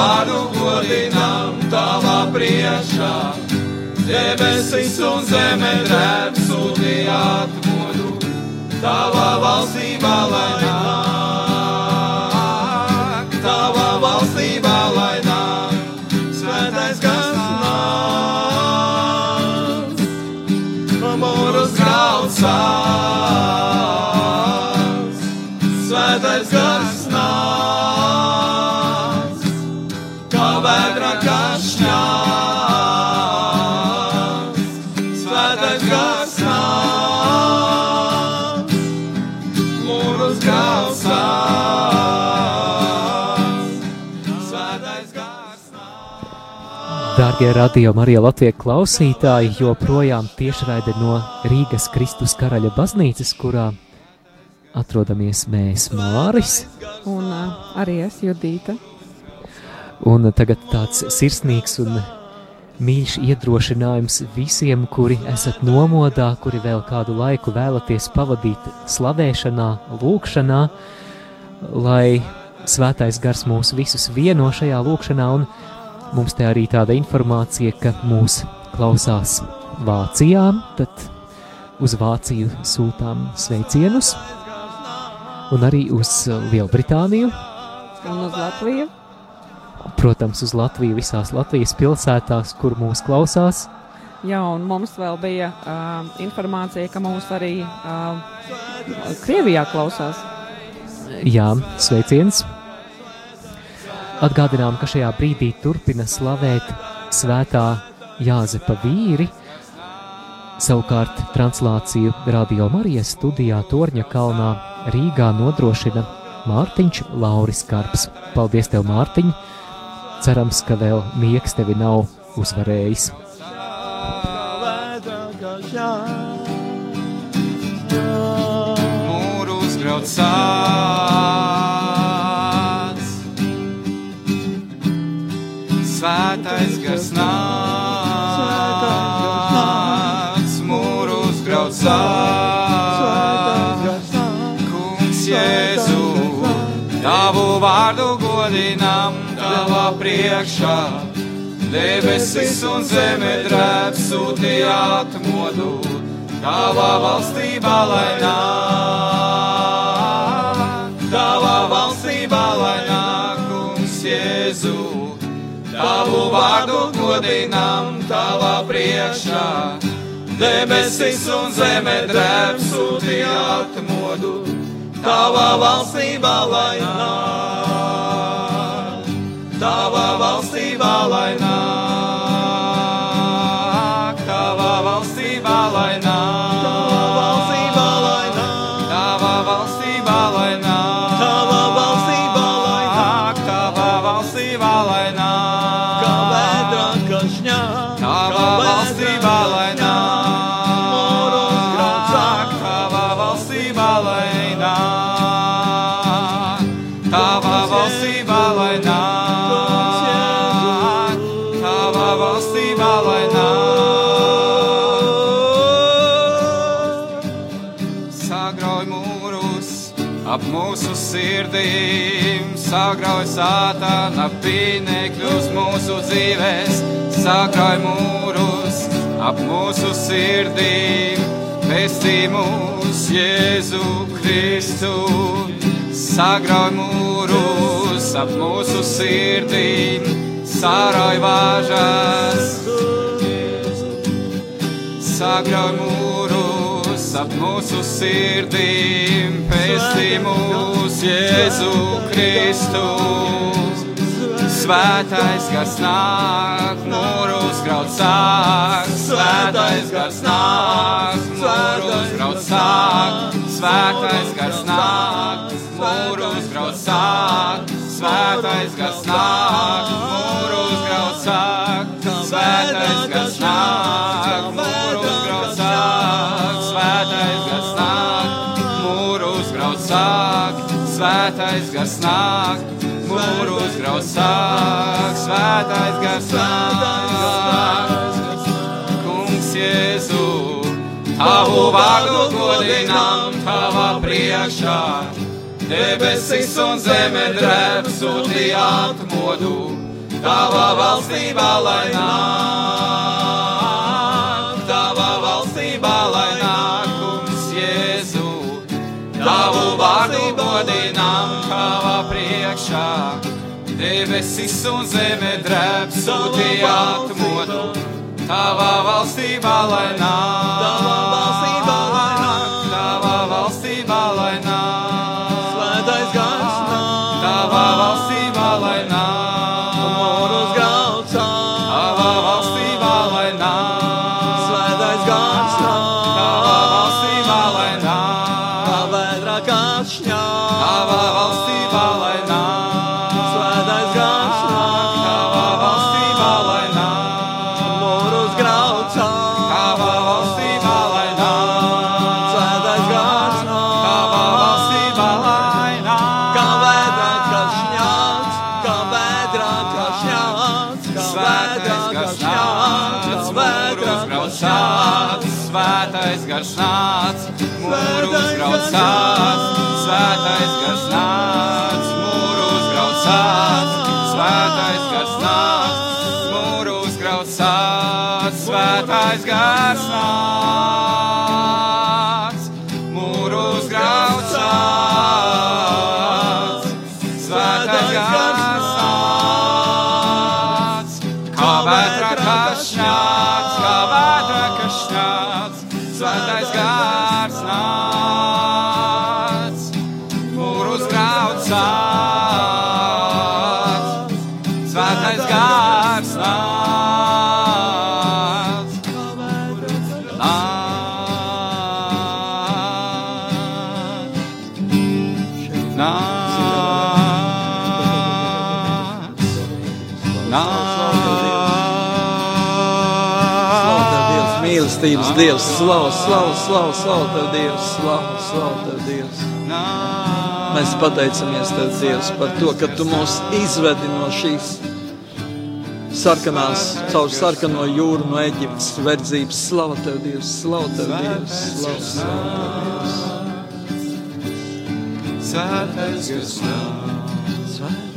vārdu godinām tavā priekšā. Debesis un zeme drēb sūtījāt modu, tavā valstībā lai nāk. Dārgie radio Marija Latvijas klausītāji, joprojām tiešraide no Rīgas Kristus karaļa baznīcas, kurā atrodamies mēs Māris. Un arī es, Judīta. Un tagad tāds sirsnīgs un mīļš iedrošinājums visiem, kuri esat nomodā, kuri vēl kādu laiku vēlaties pavadīt slavēšanā, lūkšanā, lai svētais gars mūs visus vieno šajā lūkšanā, un mums te arī tāda informācija, ka mūs klausās Vācijā, tad uz Vāciju sūtām sveicienus, un arī uz Lielbritāniju, Un uz Latviju. protams, uz Latviju visās Latvijas pilsētās, kur mūs klausās. Jā, un mums vēl bija uh, informācija, ka mūs arī uh, Krievijā klausās. Jā, sveiciens! Atgādinām, ka šajā brīdī turpina slavēt svētā Jāzepa vīri. Savukārt translāciju Radio Marijas studijā Torņa kalnā Rīgā nodrošina Mārtiņš Lauris Karps. Paldies tev, Mārtiņ! Cerams, ka vēl miegs tevi nav uzvarējis. mūrus grauds sāc. Gars nāc, mūrus grauds sāc. Kungs Jēzu, tavu vārdu godinām tavā priekšā. Debesis un zeme drēb sūtījāt modu, tavā valstībā lai nāk. Tavā valstībā lai nāk, kungs Jēzu, tavu vārdu godinām tavā priekšā. Debesis un zeme drēb sūtījāt modu, tavā valstībā lai nāk. Tavā valstībā lai nāk, tavā valstībā lai nāk, sātana pīnekļus mūsu dzīvēs, sagrauj mūrus ap mūsu sirdīm, pestī mūs Jēzu Kristu. Sagrauj mūrus ap mūsu sirdīm, sārauj vāžas, Sagrauj mūrus ap mūsu sirdīm, pēstī mūs Jēzu Kristu. Svētais gars nāk, mūrus graud sāk, svētais gars nāk, mūrus graud sāk, svētais gars nāk, mūrus graud sāk, svētais gars nāk, svētais gars nāk mūrus grauz sāk, svētais gars nāk. Kungs Jēzu, tavu vārdu godinām tavā priekšā, debesis un zeme drēb sūtījāt modu, tavā valstībā lai nāk, godinām tavā priekšā. Debesis un zeme drēb sūtījāt modu, tavā valstībā lai nāk, Dievs, mīlestības Dievs, slavu, slavu, slavu, slavu tev, Dievs, slavu, slavu tev, Dievs. Mēs pateicamies tev, Dievs, par to, ka tu mūs izvedi no šīs sarkanās, caur sarkano jūru no Eģiptes verdzības. Slavu tev, Dievs, slavu tev, Dievs, slavu, slavu tev, Dievs. Svētais gars nāc.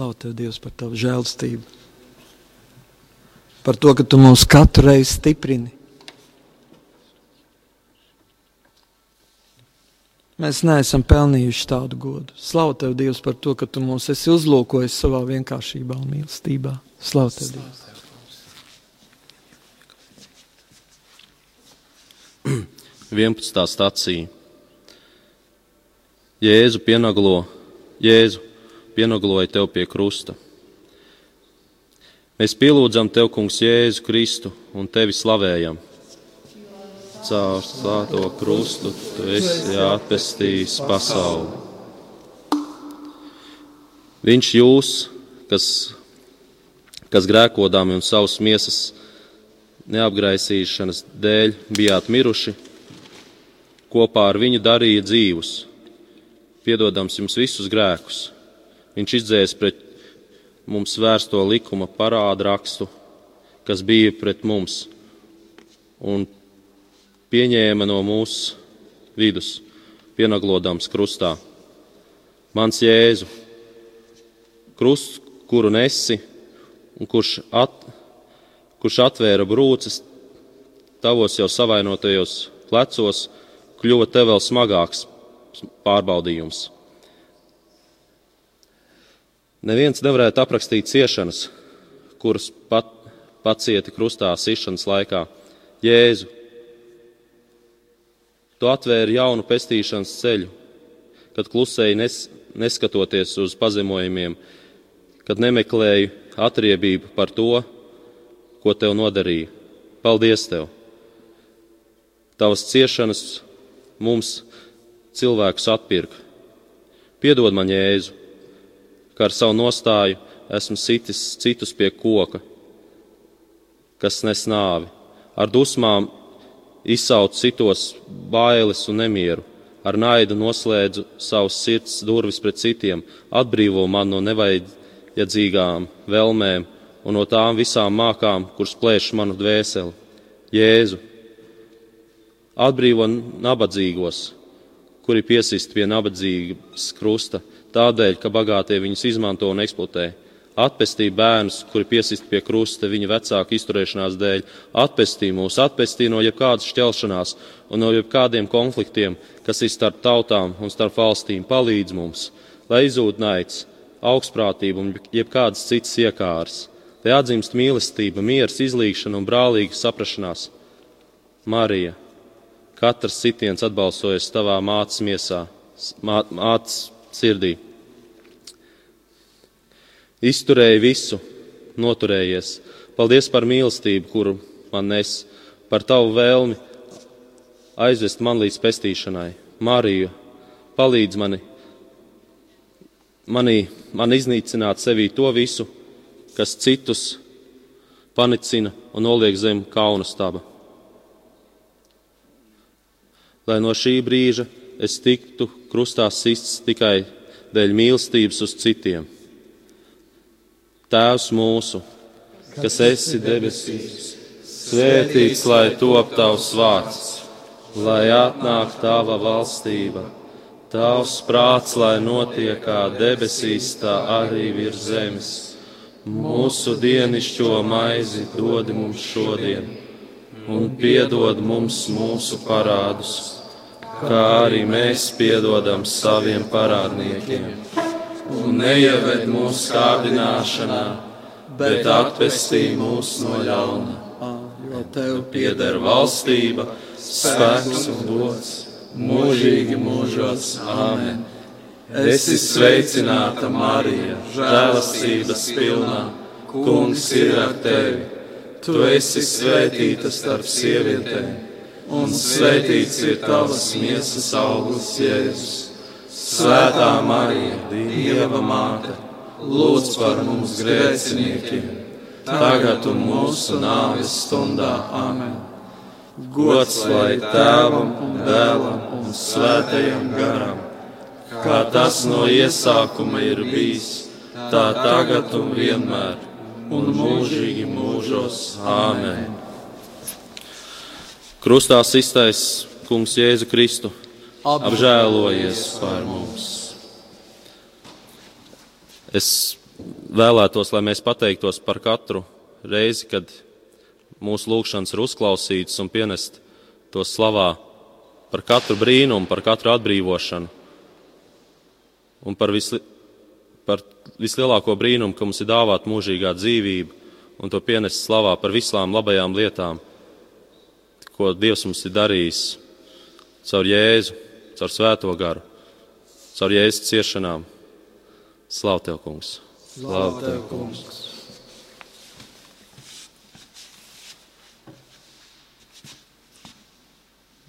Slavu tev, Dievs, par tavu žēlstību. Par to, ka tu mūs katru reizi stiprini. Mēs neesam pelnījuši tādu godu. Slavu tev, Dievs, par to, ka tu mūs esi uzlūkojis savā vienkāršībā un mīlestībā. Slavu tev, Dievs. (clears throat) 11. stācija. Jēzu pienaglo, Jēzu pienagloja tev pie krusta. Mēs pielūdzam tev, kungs, Jēzu Kristu un tevi slavējam. Caur svēto krustu tu esi atpestījis pasauli. Viņš jūs, kas, kas grēkodām un savas miesas neapgraisīšanas dēļ bijāt miruši, kopā ar viņu darīja dzīvus, piedodams jums visus grēkus. Viņš izdzēs pret mums vērsto likuma parādu rakstu, kas bija pret mums, un pieņēma no mūsu vidus, pienaglodams krustā. Mans Jēzu, krusts, kuru nesi un kurš, at, kurš atvēra brūces tavos jau savainotajos plecos kļuva te vēl smagāks pārbaudījums. Neviens nevarētu aprakstīt ciešanas, kuras pat, pacieti krustā sišanas laikā. Jēzu, tu atvēri jaunu pestīšanas ceļu, kad klusēji nes, neskatoties uz pazemojumiem, kad nemeklēji atriebību par to, ko tev nodarīja. Paldies tev! Tavas ciešanas mums cilvēkus atpirka. Piedod man, Jēzu, ka ar savu nostāju esmu sitis citus pie koka, kas nes nāvi. Ar dusmām izsaucu citos bailes un nemieru, ar naidu noslēdzu savus sirds durvis pret citiem, atbrīvo man no nevajadzīgām vēlmēm un no tām visām mākām, kuras plēš manu dvēseli. Jēzu, atbrīvo nabadzīgos, kuri piesist pie nabadzības krusta, tādēļ, ka bagātie viņus izmanto un eksploatē. Atpestī bērnus, kuri piesist pie krusta viņa vecāku izturēšanās dēļ, atpestī mūs, atpestī no jebkādas šķelšanās un no jebkādiem konfliktiem, kas ir starp tautām un starp valstīm, palīdz mums, lai izzūd naids, augstprātība un jebkādas citas iekāras, lai atzīmst mīlestība, miers, izlīgšana un brālīga saprašanās. Marija, Katrs sitiens atbalsojas tavā mātes miesā, mā, mātes sirdī. Izturēji visu, noturējies. Paldies par mīlestību, kuru man nes, par tavu vēlmi aizvest man līdz pestīšanai. Mariju, palīdz mani, manī, man iznīcināt sevī to visu, kas citus panicina un noliek zem kauna staba lai no šī brīža es tiktu krustā sists tikai dēļ mīlestības uz citiem. Tēvs mūsu, kas esi debesīs, svētīts lai top tavs vārds, lai atnāk tava valstība, tavs prāts, lai notiek kā debesīs, tā arī virs zemes. Mūsu dienišķo maizi dod mums šodien, un piedod mums mūsu parādus kā arī mēs piedodam saviem parādniekiem. Un neieved mūsu kārdināšanā, bet atpestī mūs no ļauna. Jo tev pieder valstība, spēks un gods mūžīgi mūžos. Āmen! Esi sveicināta, Marija, žēlastības pilnā. Kungs ir ar tevi! Tu esi svētīta starp sievietēm un svētīts ir tavas miesas augurs, Jēzus. Svētā Marija, Dieva māte, lūdz par mums grēciniekiem, tagad un mūsu nāves stundā. Amen. Gods lai tēvam dēlam un svētajam garam, kā tas no iesākuma ir bijis, tā tagad un vienmēr un mūžīgi mūžos. Āmen! Krustā iztais Kungs Jēzu Kristu, apžēlojies par mums. Es vēlētos, lai mēs pateiktos par katru reizi, kad mūsu lūgšanas ir uzklausītas un pienest to slavā par katru brīnumu, par katru atbrīvošanu un par, visli, par vislielāko brīnumu, ka mums ir dāvāta mūžīgā dzīvība un to pienest slavā par visām labajām lietām ko Dievs mums ir darījis caur Jēzu, caur Svēto garu, caur Jēzus ciešanām. Slavu tev, kungs! Slavu tev, kungs!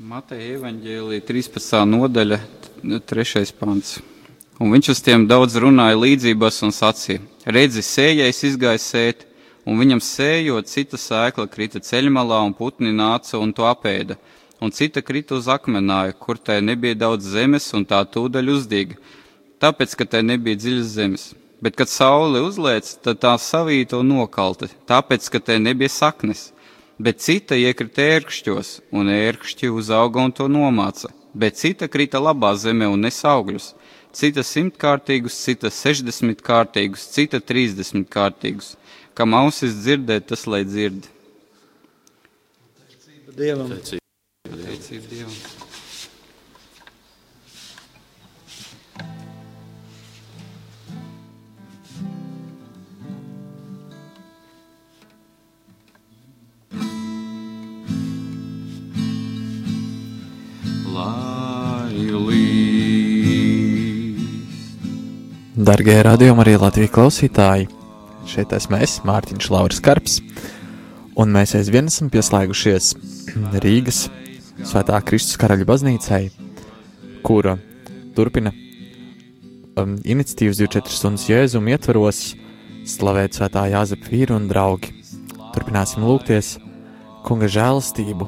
Mateja evaņģēlīja 13. nodaļa, 3. pants. Un viņš uz tiem daudz runāja līdzībās un sacīja: Redzi, sējais izgāja sēt, un viņam sējot, cita sēkla krita ceļmalā, un putni nāca un to apēda, un cita krita uz akmenāju, kur tai nebija daudz zemes, un tā tūdaļ uzdīga, tāpēc, ka tai nebija dziļas zemes. Bet, kad saule uzlēc, tad tā savīta un nokalta, tāpēc, ka tai nebija saknes. Bet cita iekrita ērkšķos, un ērkšķi uzauga un to nomāca. Bet cita krita labā zemē un nes augļus. Cita simtkārtīgus, cita sešdesmitkārtīgus, cita trīsdesmitkārtīgus kam ausis dzirdēt, tas lai dzird. Dievam. Teicība Dievam. Lai līd. Darbie radījumi, arī Latvijas klausītāji, šeit esmu es, Mārtiņš Lauris Karps, un mēs aizvien esam pieslēgušies Rīgas Svētā Kristus karaļa baznīcai, kura turpina um, iniciatīvas 24 stundas jēzumu ietvaros slavēt Svētā Jāzepa vīru un draugi. Turpināsim lūgties kunga žēlastību,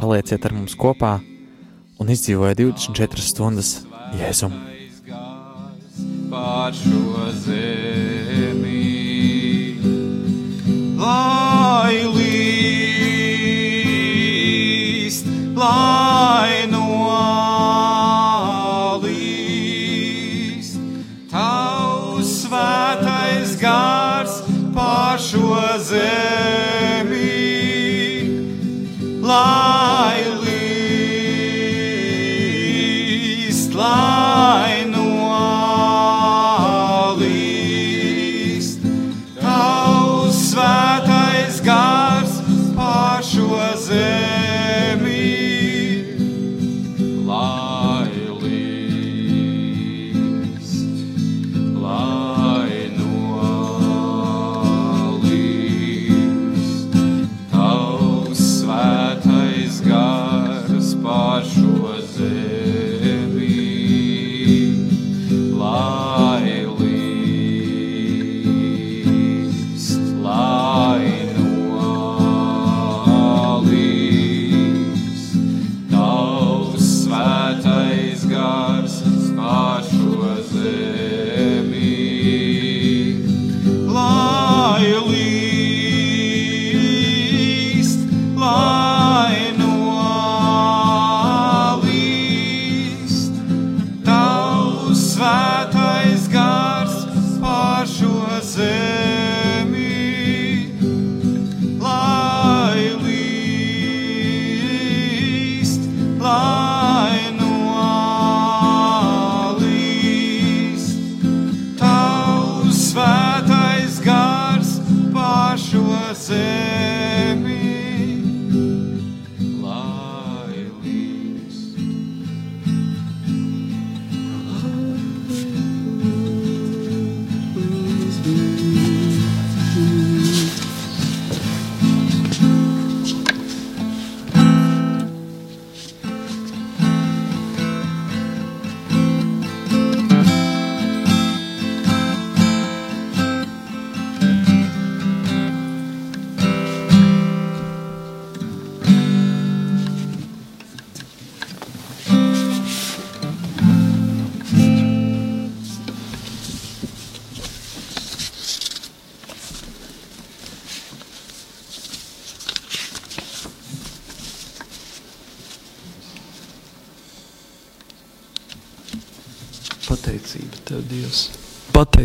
palieciet ar mums kopā un izdzīvojiet 24 stundas jēzumu. Pār šo zemi, lai līst, lai nolīst,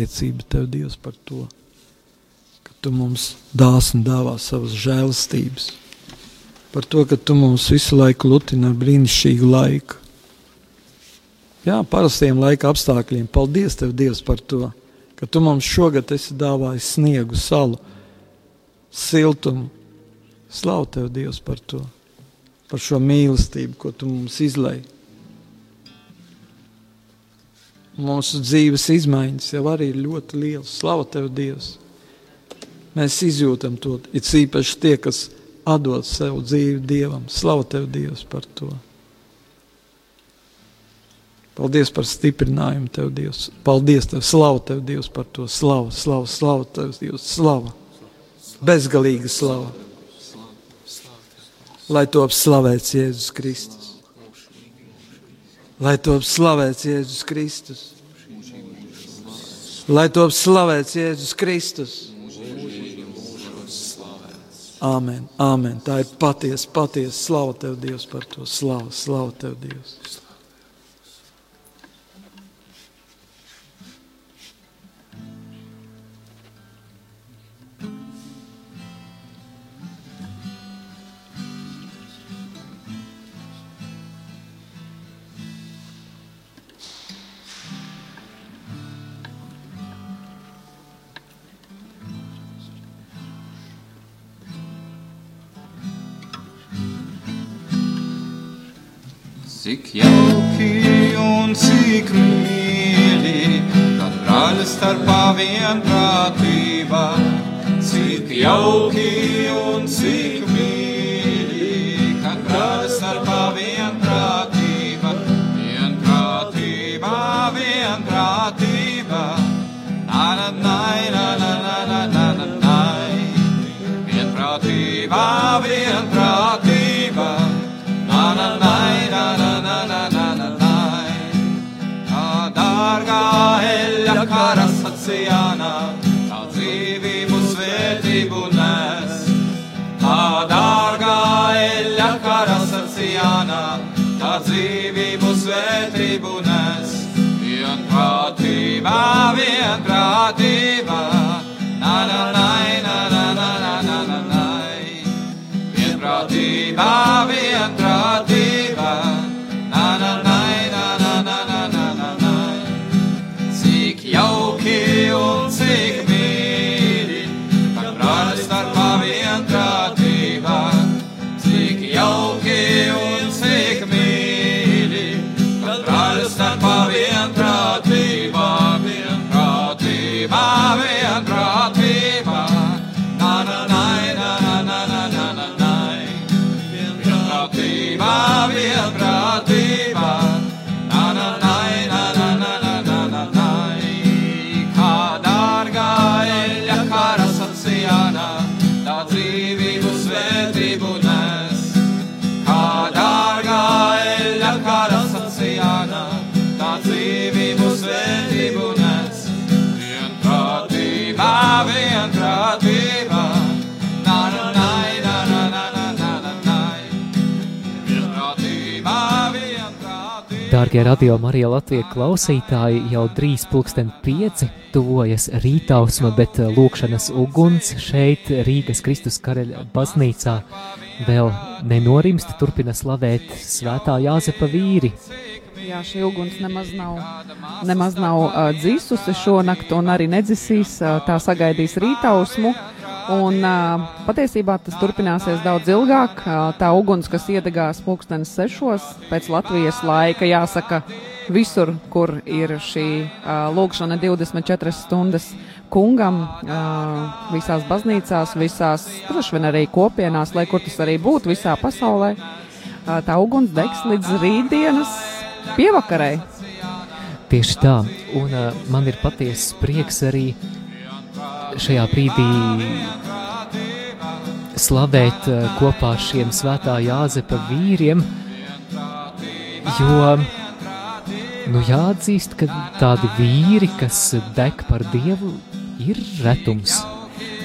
Pateicība tev, Dievs, par to, ka tu mums dāsni dāvā savas žēlastības. Par to, ka tu mums visu laiku lutini ar brīnišķīgu laiku. Jā, parastiem laika apstākļiem. Paldies tev, Dievs, par to, ka tu mums šogad esi dāvājis sniegu, salu, siltumu. Slavu tev, Dievs, par to, par šo mīlestību, ko tu mums izlaiž. Mūsu dzīves izmaiņas jau arī ir ļoti lielas. Slavu tev, Dievs! Mēs izjūtam to, it īpaši tie, kas atdod sev dzīvi Dievam. Slavu tev, Dievs, par to! Paldies par stiprinājumu, tev, Dievs. Paldies, tev, slavu tev, Dievs, par to. Slavu, slavu, slavu tev, Dievs, slavu. Bezgalīga slava. Lai top slavēts Jēzus Kristus. Lai top slavēts Jēzus Kristus. Lai top slavēts Jēzus Kristus. Āmen, āmen. Tā ir patiesa, patiesa slava tev, Dievs, par to. Slava, slava tev, Dievs. Cik jauki un cik mīļi, kad brāļi starpā vienprātībā. Cik jauki un cik vienībā, vienprātībā. Dārgie radio Marija Latvijas klausītāji, jau drīz pulksten pieci tuvojas rītausma, bet eh, lūkšanas uguns šeit Rīgas Kristus karaļa baznīcā vēl nenorimst, turpina slavēt svētā Jāzepa vīri. Jā, šī uguns nemaz nav, nemaz nav uh, dzisusi šonakt, un arī nedzisīs. Uh, tā sagaidīs rītausmu. Un, uh, patiesībā tas turpināsies daudz ilgāk. Uh, tā uguns, kas iedegās pulkstenes sešos pēc Latvijas laika, jāsaka, visur, kur ir šī uh, lūkšana 24 stundas kungam, uh, visās baznīcās, visās, droši vien arī kopienās, lai kur tas arī būtu visā pasaulē. Uh, tā uguns degs līdz rītdienas pievakarei. Tieši tā, un uh, man ir patiesas prieks arī šajā brīdī slavēt uh, kopā ar šiem svētā Jāzepa vīriem, jo nu, jāatzīst, ka tādi vīri, kas deg par Dievu, ir retums.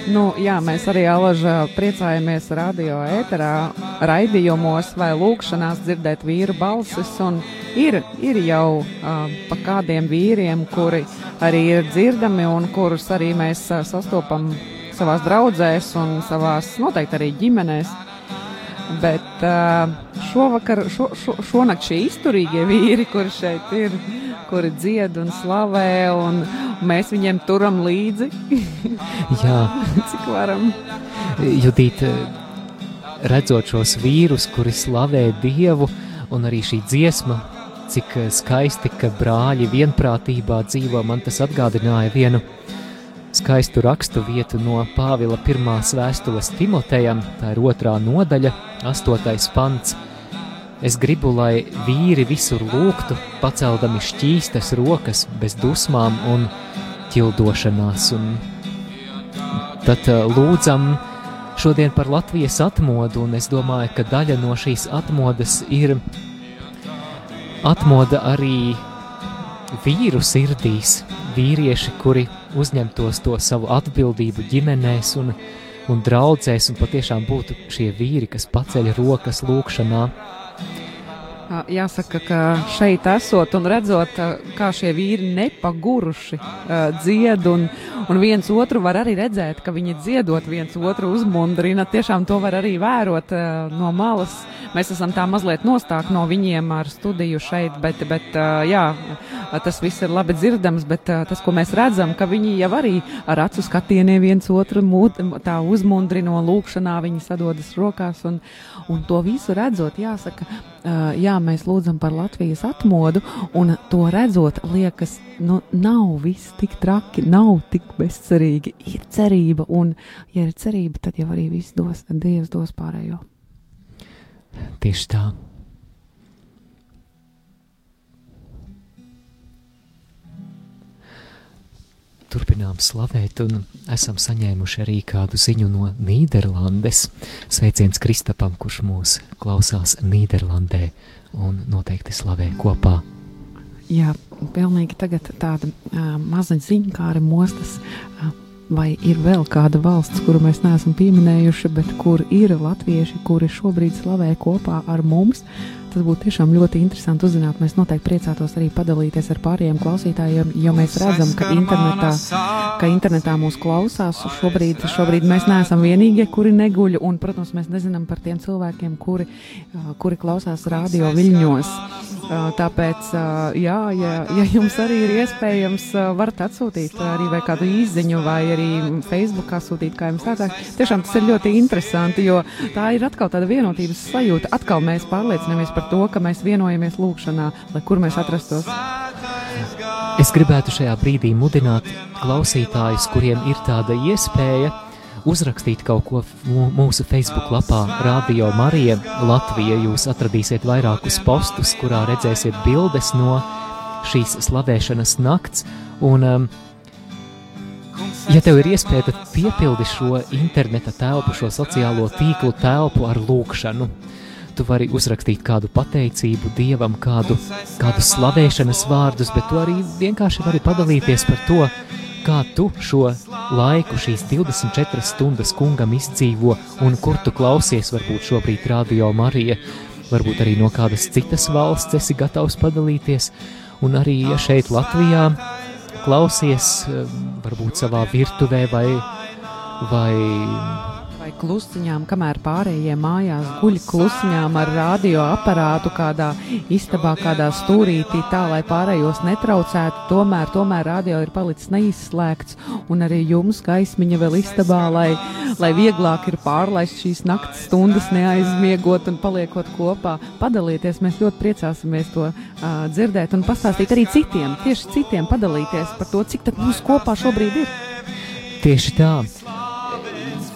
Nu, jā, mēs arī alažā priecājamies radio ēterā, raidījumos vai lūkšanās dzirdēt vīru balsis. Un ir, ir jau uh, pa kādiem vīriem, kuri arī ir dzirdami un kurus arī mēs uh, sastopam savās draudzēs un savās noteikti arī ģimenēs. Bet uh, šovakar, šo, šo, šonakt šie izturīgie vīri, kuri šeit ir, kuri dzied un slavē, un mēs viņiem turam līdzi, (laughs) Jā, (laughs) cik varam. Judīt, redzot šos vīrus, kuri slavē Dievu, un arī šī dziesma, cik skaisti, ka brāļi vienprātībā dzīvo, man tas atgādināja vienu skaistu rakstu vietu no Pāvila pirmās vēstules Timotejam, tā ir otrā nodaļa, astotais pants. Es gribu, lai vīri visur lūgtu, paceldami šķīstas rokas, bez dusmām un ķildošanās. Un tad uh, lūdzam šodien par Latvijas atmodu, un es domāju, ka daļa no šīs atmodas ir atmoda arī vīru sirdīs, vīrieši, kuri uzņemtos to savu atbildību ģimenēs un, un draudzēs, un patiešām būtu šie vīri, kas paceļ rokas lūkšanā. Jāsaka, ka šeit esot un redzot, kā šie vīri nepaguruši dzied, un, un viens otru var arī redzēt, ka viņi dziedot viens otru uzmundrina. Tiešām to var arī vērot no malas. Mēs esam tā mazliet nostāk no viņiem ar studiju šeit, bet, bet jā, tas viss ir labi dzirdams, bet tas, ko mēs redzam, ka viņi jau arī ar acu skatieniem viens otru mūd, tā uzmundrino lūkšanā, viņi sadodas rokās, un, un to visu redzot, jāsaka, jā, mēs lūdzam par Latvijas atmodu, un to redzot, liekas, nu, nav viss tik traki, nav tik bezcerīgi, ir cerība, un, ja ir cerība, tad jau arī viss dos, Dievs dos pārējo. Tieši tā. Turpinām slavēt, un esam saņēmuši arī kādu ziņu no Nīderlandes. Sveiciens Kristapam, kurš mūs klausās Nīderlandē un noteikti slavē kopā. Jā, pilnīgi tagad tāda uh, maza ziņa, kā arī mostas. Uh, Vai ir vēl kāda valsts, kuru mēs neesam pieminējuši, bet kur ir latvieši, kuri šobrīd slavē kopā ar mums? Tas būtu tiešām ļoti interesanti uzzināt. Mēs noteikti priecātos arī padalīties ar pārējiem klausītājiem, jo mēs redzam, ka internetā, ka internetā mūs klausās. Šobrīd, šobrīd mēs neesam vienīgie, kuri neguļ, un, protams, mēs nezinām par tiem cilvēkiem, kuri, kuri klausās radio viļņos. Tāpēc, jā, ja, ja jums arī ir iespējams, varat atsūtīt arī vai kādu īziņu, vai arī Facebookā sūtīt, kā jums tālāk. Tiešām tas ir ļoti interesanti, jo tā ir atkal tāda vienotības sajūta. Atkal mēs pārliecinamies par to, ka mēs vienojamies lūkšanā, lai kur mēs atrastos. Es gribētu šajā brīdī mudināt klausītājus, kuriem ir tāda iespēja uzrakstīt kaut ko mūsu Facebook lapā Radio Marija Latvija. Jūs atradīsiet vairākus postus, kurā redzēsiet bildes no šīs slavēšanas nakts. Un, um, ja tev ir iespēja, tad piepildi šo interneta telpu, šo sociālo tīklu telpu ar lūkšanu. Tu vari uzrakstīt kādu pateicību Dievam, kādu, kādu slavēšanas vārdus, bet tu arī vienkārši vari padalīties par to, kā tu šo laiku, šīs 24 stundas kungam izdzīvo un kur tu klausies, varbūt šobrīd radio Marija, varbūt arī no kādas citas valsts esi gatavs padalīties, un arī, ja šeit Latvijā klausies, varbūt savā virtuvē vai vai klusiņām, kamēr pārējie mājās guļ klusiņām ar radioaparātu kādā istabā, kādā stūrītī, tā lai pārējos netraucētu. Tomēr, tomēr radio ir palicis neizslēgts, un arī jums gaismiņa vēl istabā, lai, lai vieglāk ir pārlaist šīs naktas stundas, neaizmiegot un paliekot kopā. Padalieties, mēs ļoti priecāsimies to uh, dzirdēt un pastāstīt arī citiem, tieši citiem padalīties par to, cik tad mums kopā šobrīd ir. Tieši tā.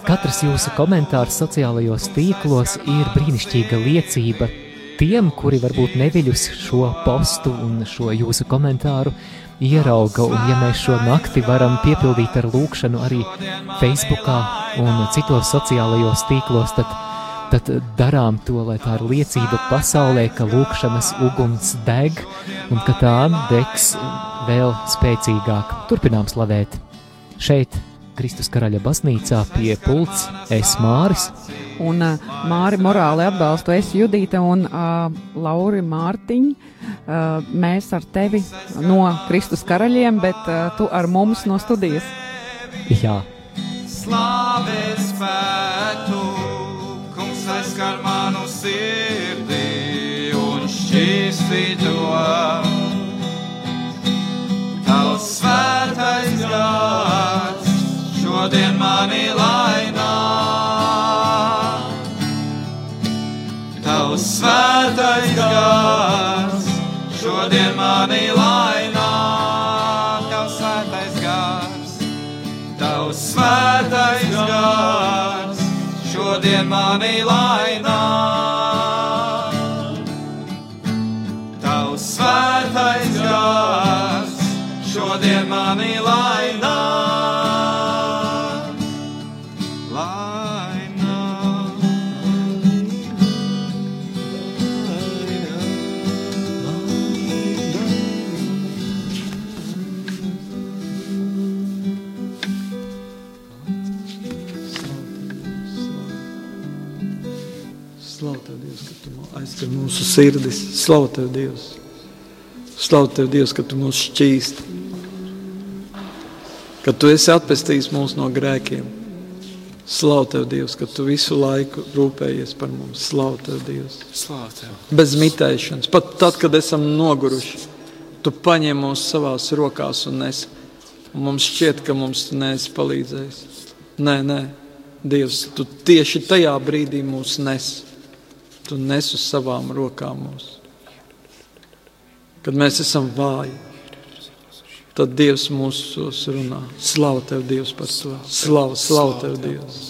Katrs jūsu komentārs sociālajos tīklos ir brīnišķīga liecība tiem, kuri varbūt neviļus šo postu un šo jūsu komentāru ierauga, un ja mēs šo nakti varam piepildīt ar lūkšanu arī Facebookā un citos sociālajos tīklos, tad, tad darām to, lai tā ir liecība pasaulē, ka lūkšanas uguns deg un ka tā degs vēl spēcīgāk. Turpinām slavēt šeit Kristus karaļa baznīcā pie pults es Māris. Un uh, Māri morāli atbalstu es Judīta un uh, Lauri Mārtiņ. Uh, mēs ar tevi no Kristus karaļiem, bet uh, tu ar mums no studijas. Jā. Slavēs spētu, kungs aizskar manu sirdī un šķīstī to. Tavs svētais gars šodien mani lainā. Tavs svētais gars šodien mani lainā. Tavs svētais gars, tavs svētais gars šodien mani lainā. Mūsu sirdis. Slavu Tev, Dievs! Slavu Tev, Dievs, ka Tu mūs šķīsti, ka Tu esi atpestījis mūs no grēkiem. Slavu Tev, Dievs, ka Tu visu laiku rūpējies par mums. Slavu Tev, Dievs! Slavu Tev! Bez mitēšanas, pat tad, kad esam noguruši, tu paņem mūs savās rokās un nes. Un mums šķiet, ka mums tu neesi palīdzējis. Nē, nē, Dievs, tu tieši tajā brīdī mūs nes. Tu nes uz savām rokām mūs. Kad mēs esam vāji, tad Dievs mūsos runā. Slavu tev, Dievs, par to. Slavu, slavu tev, Dievs!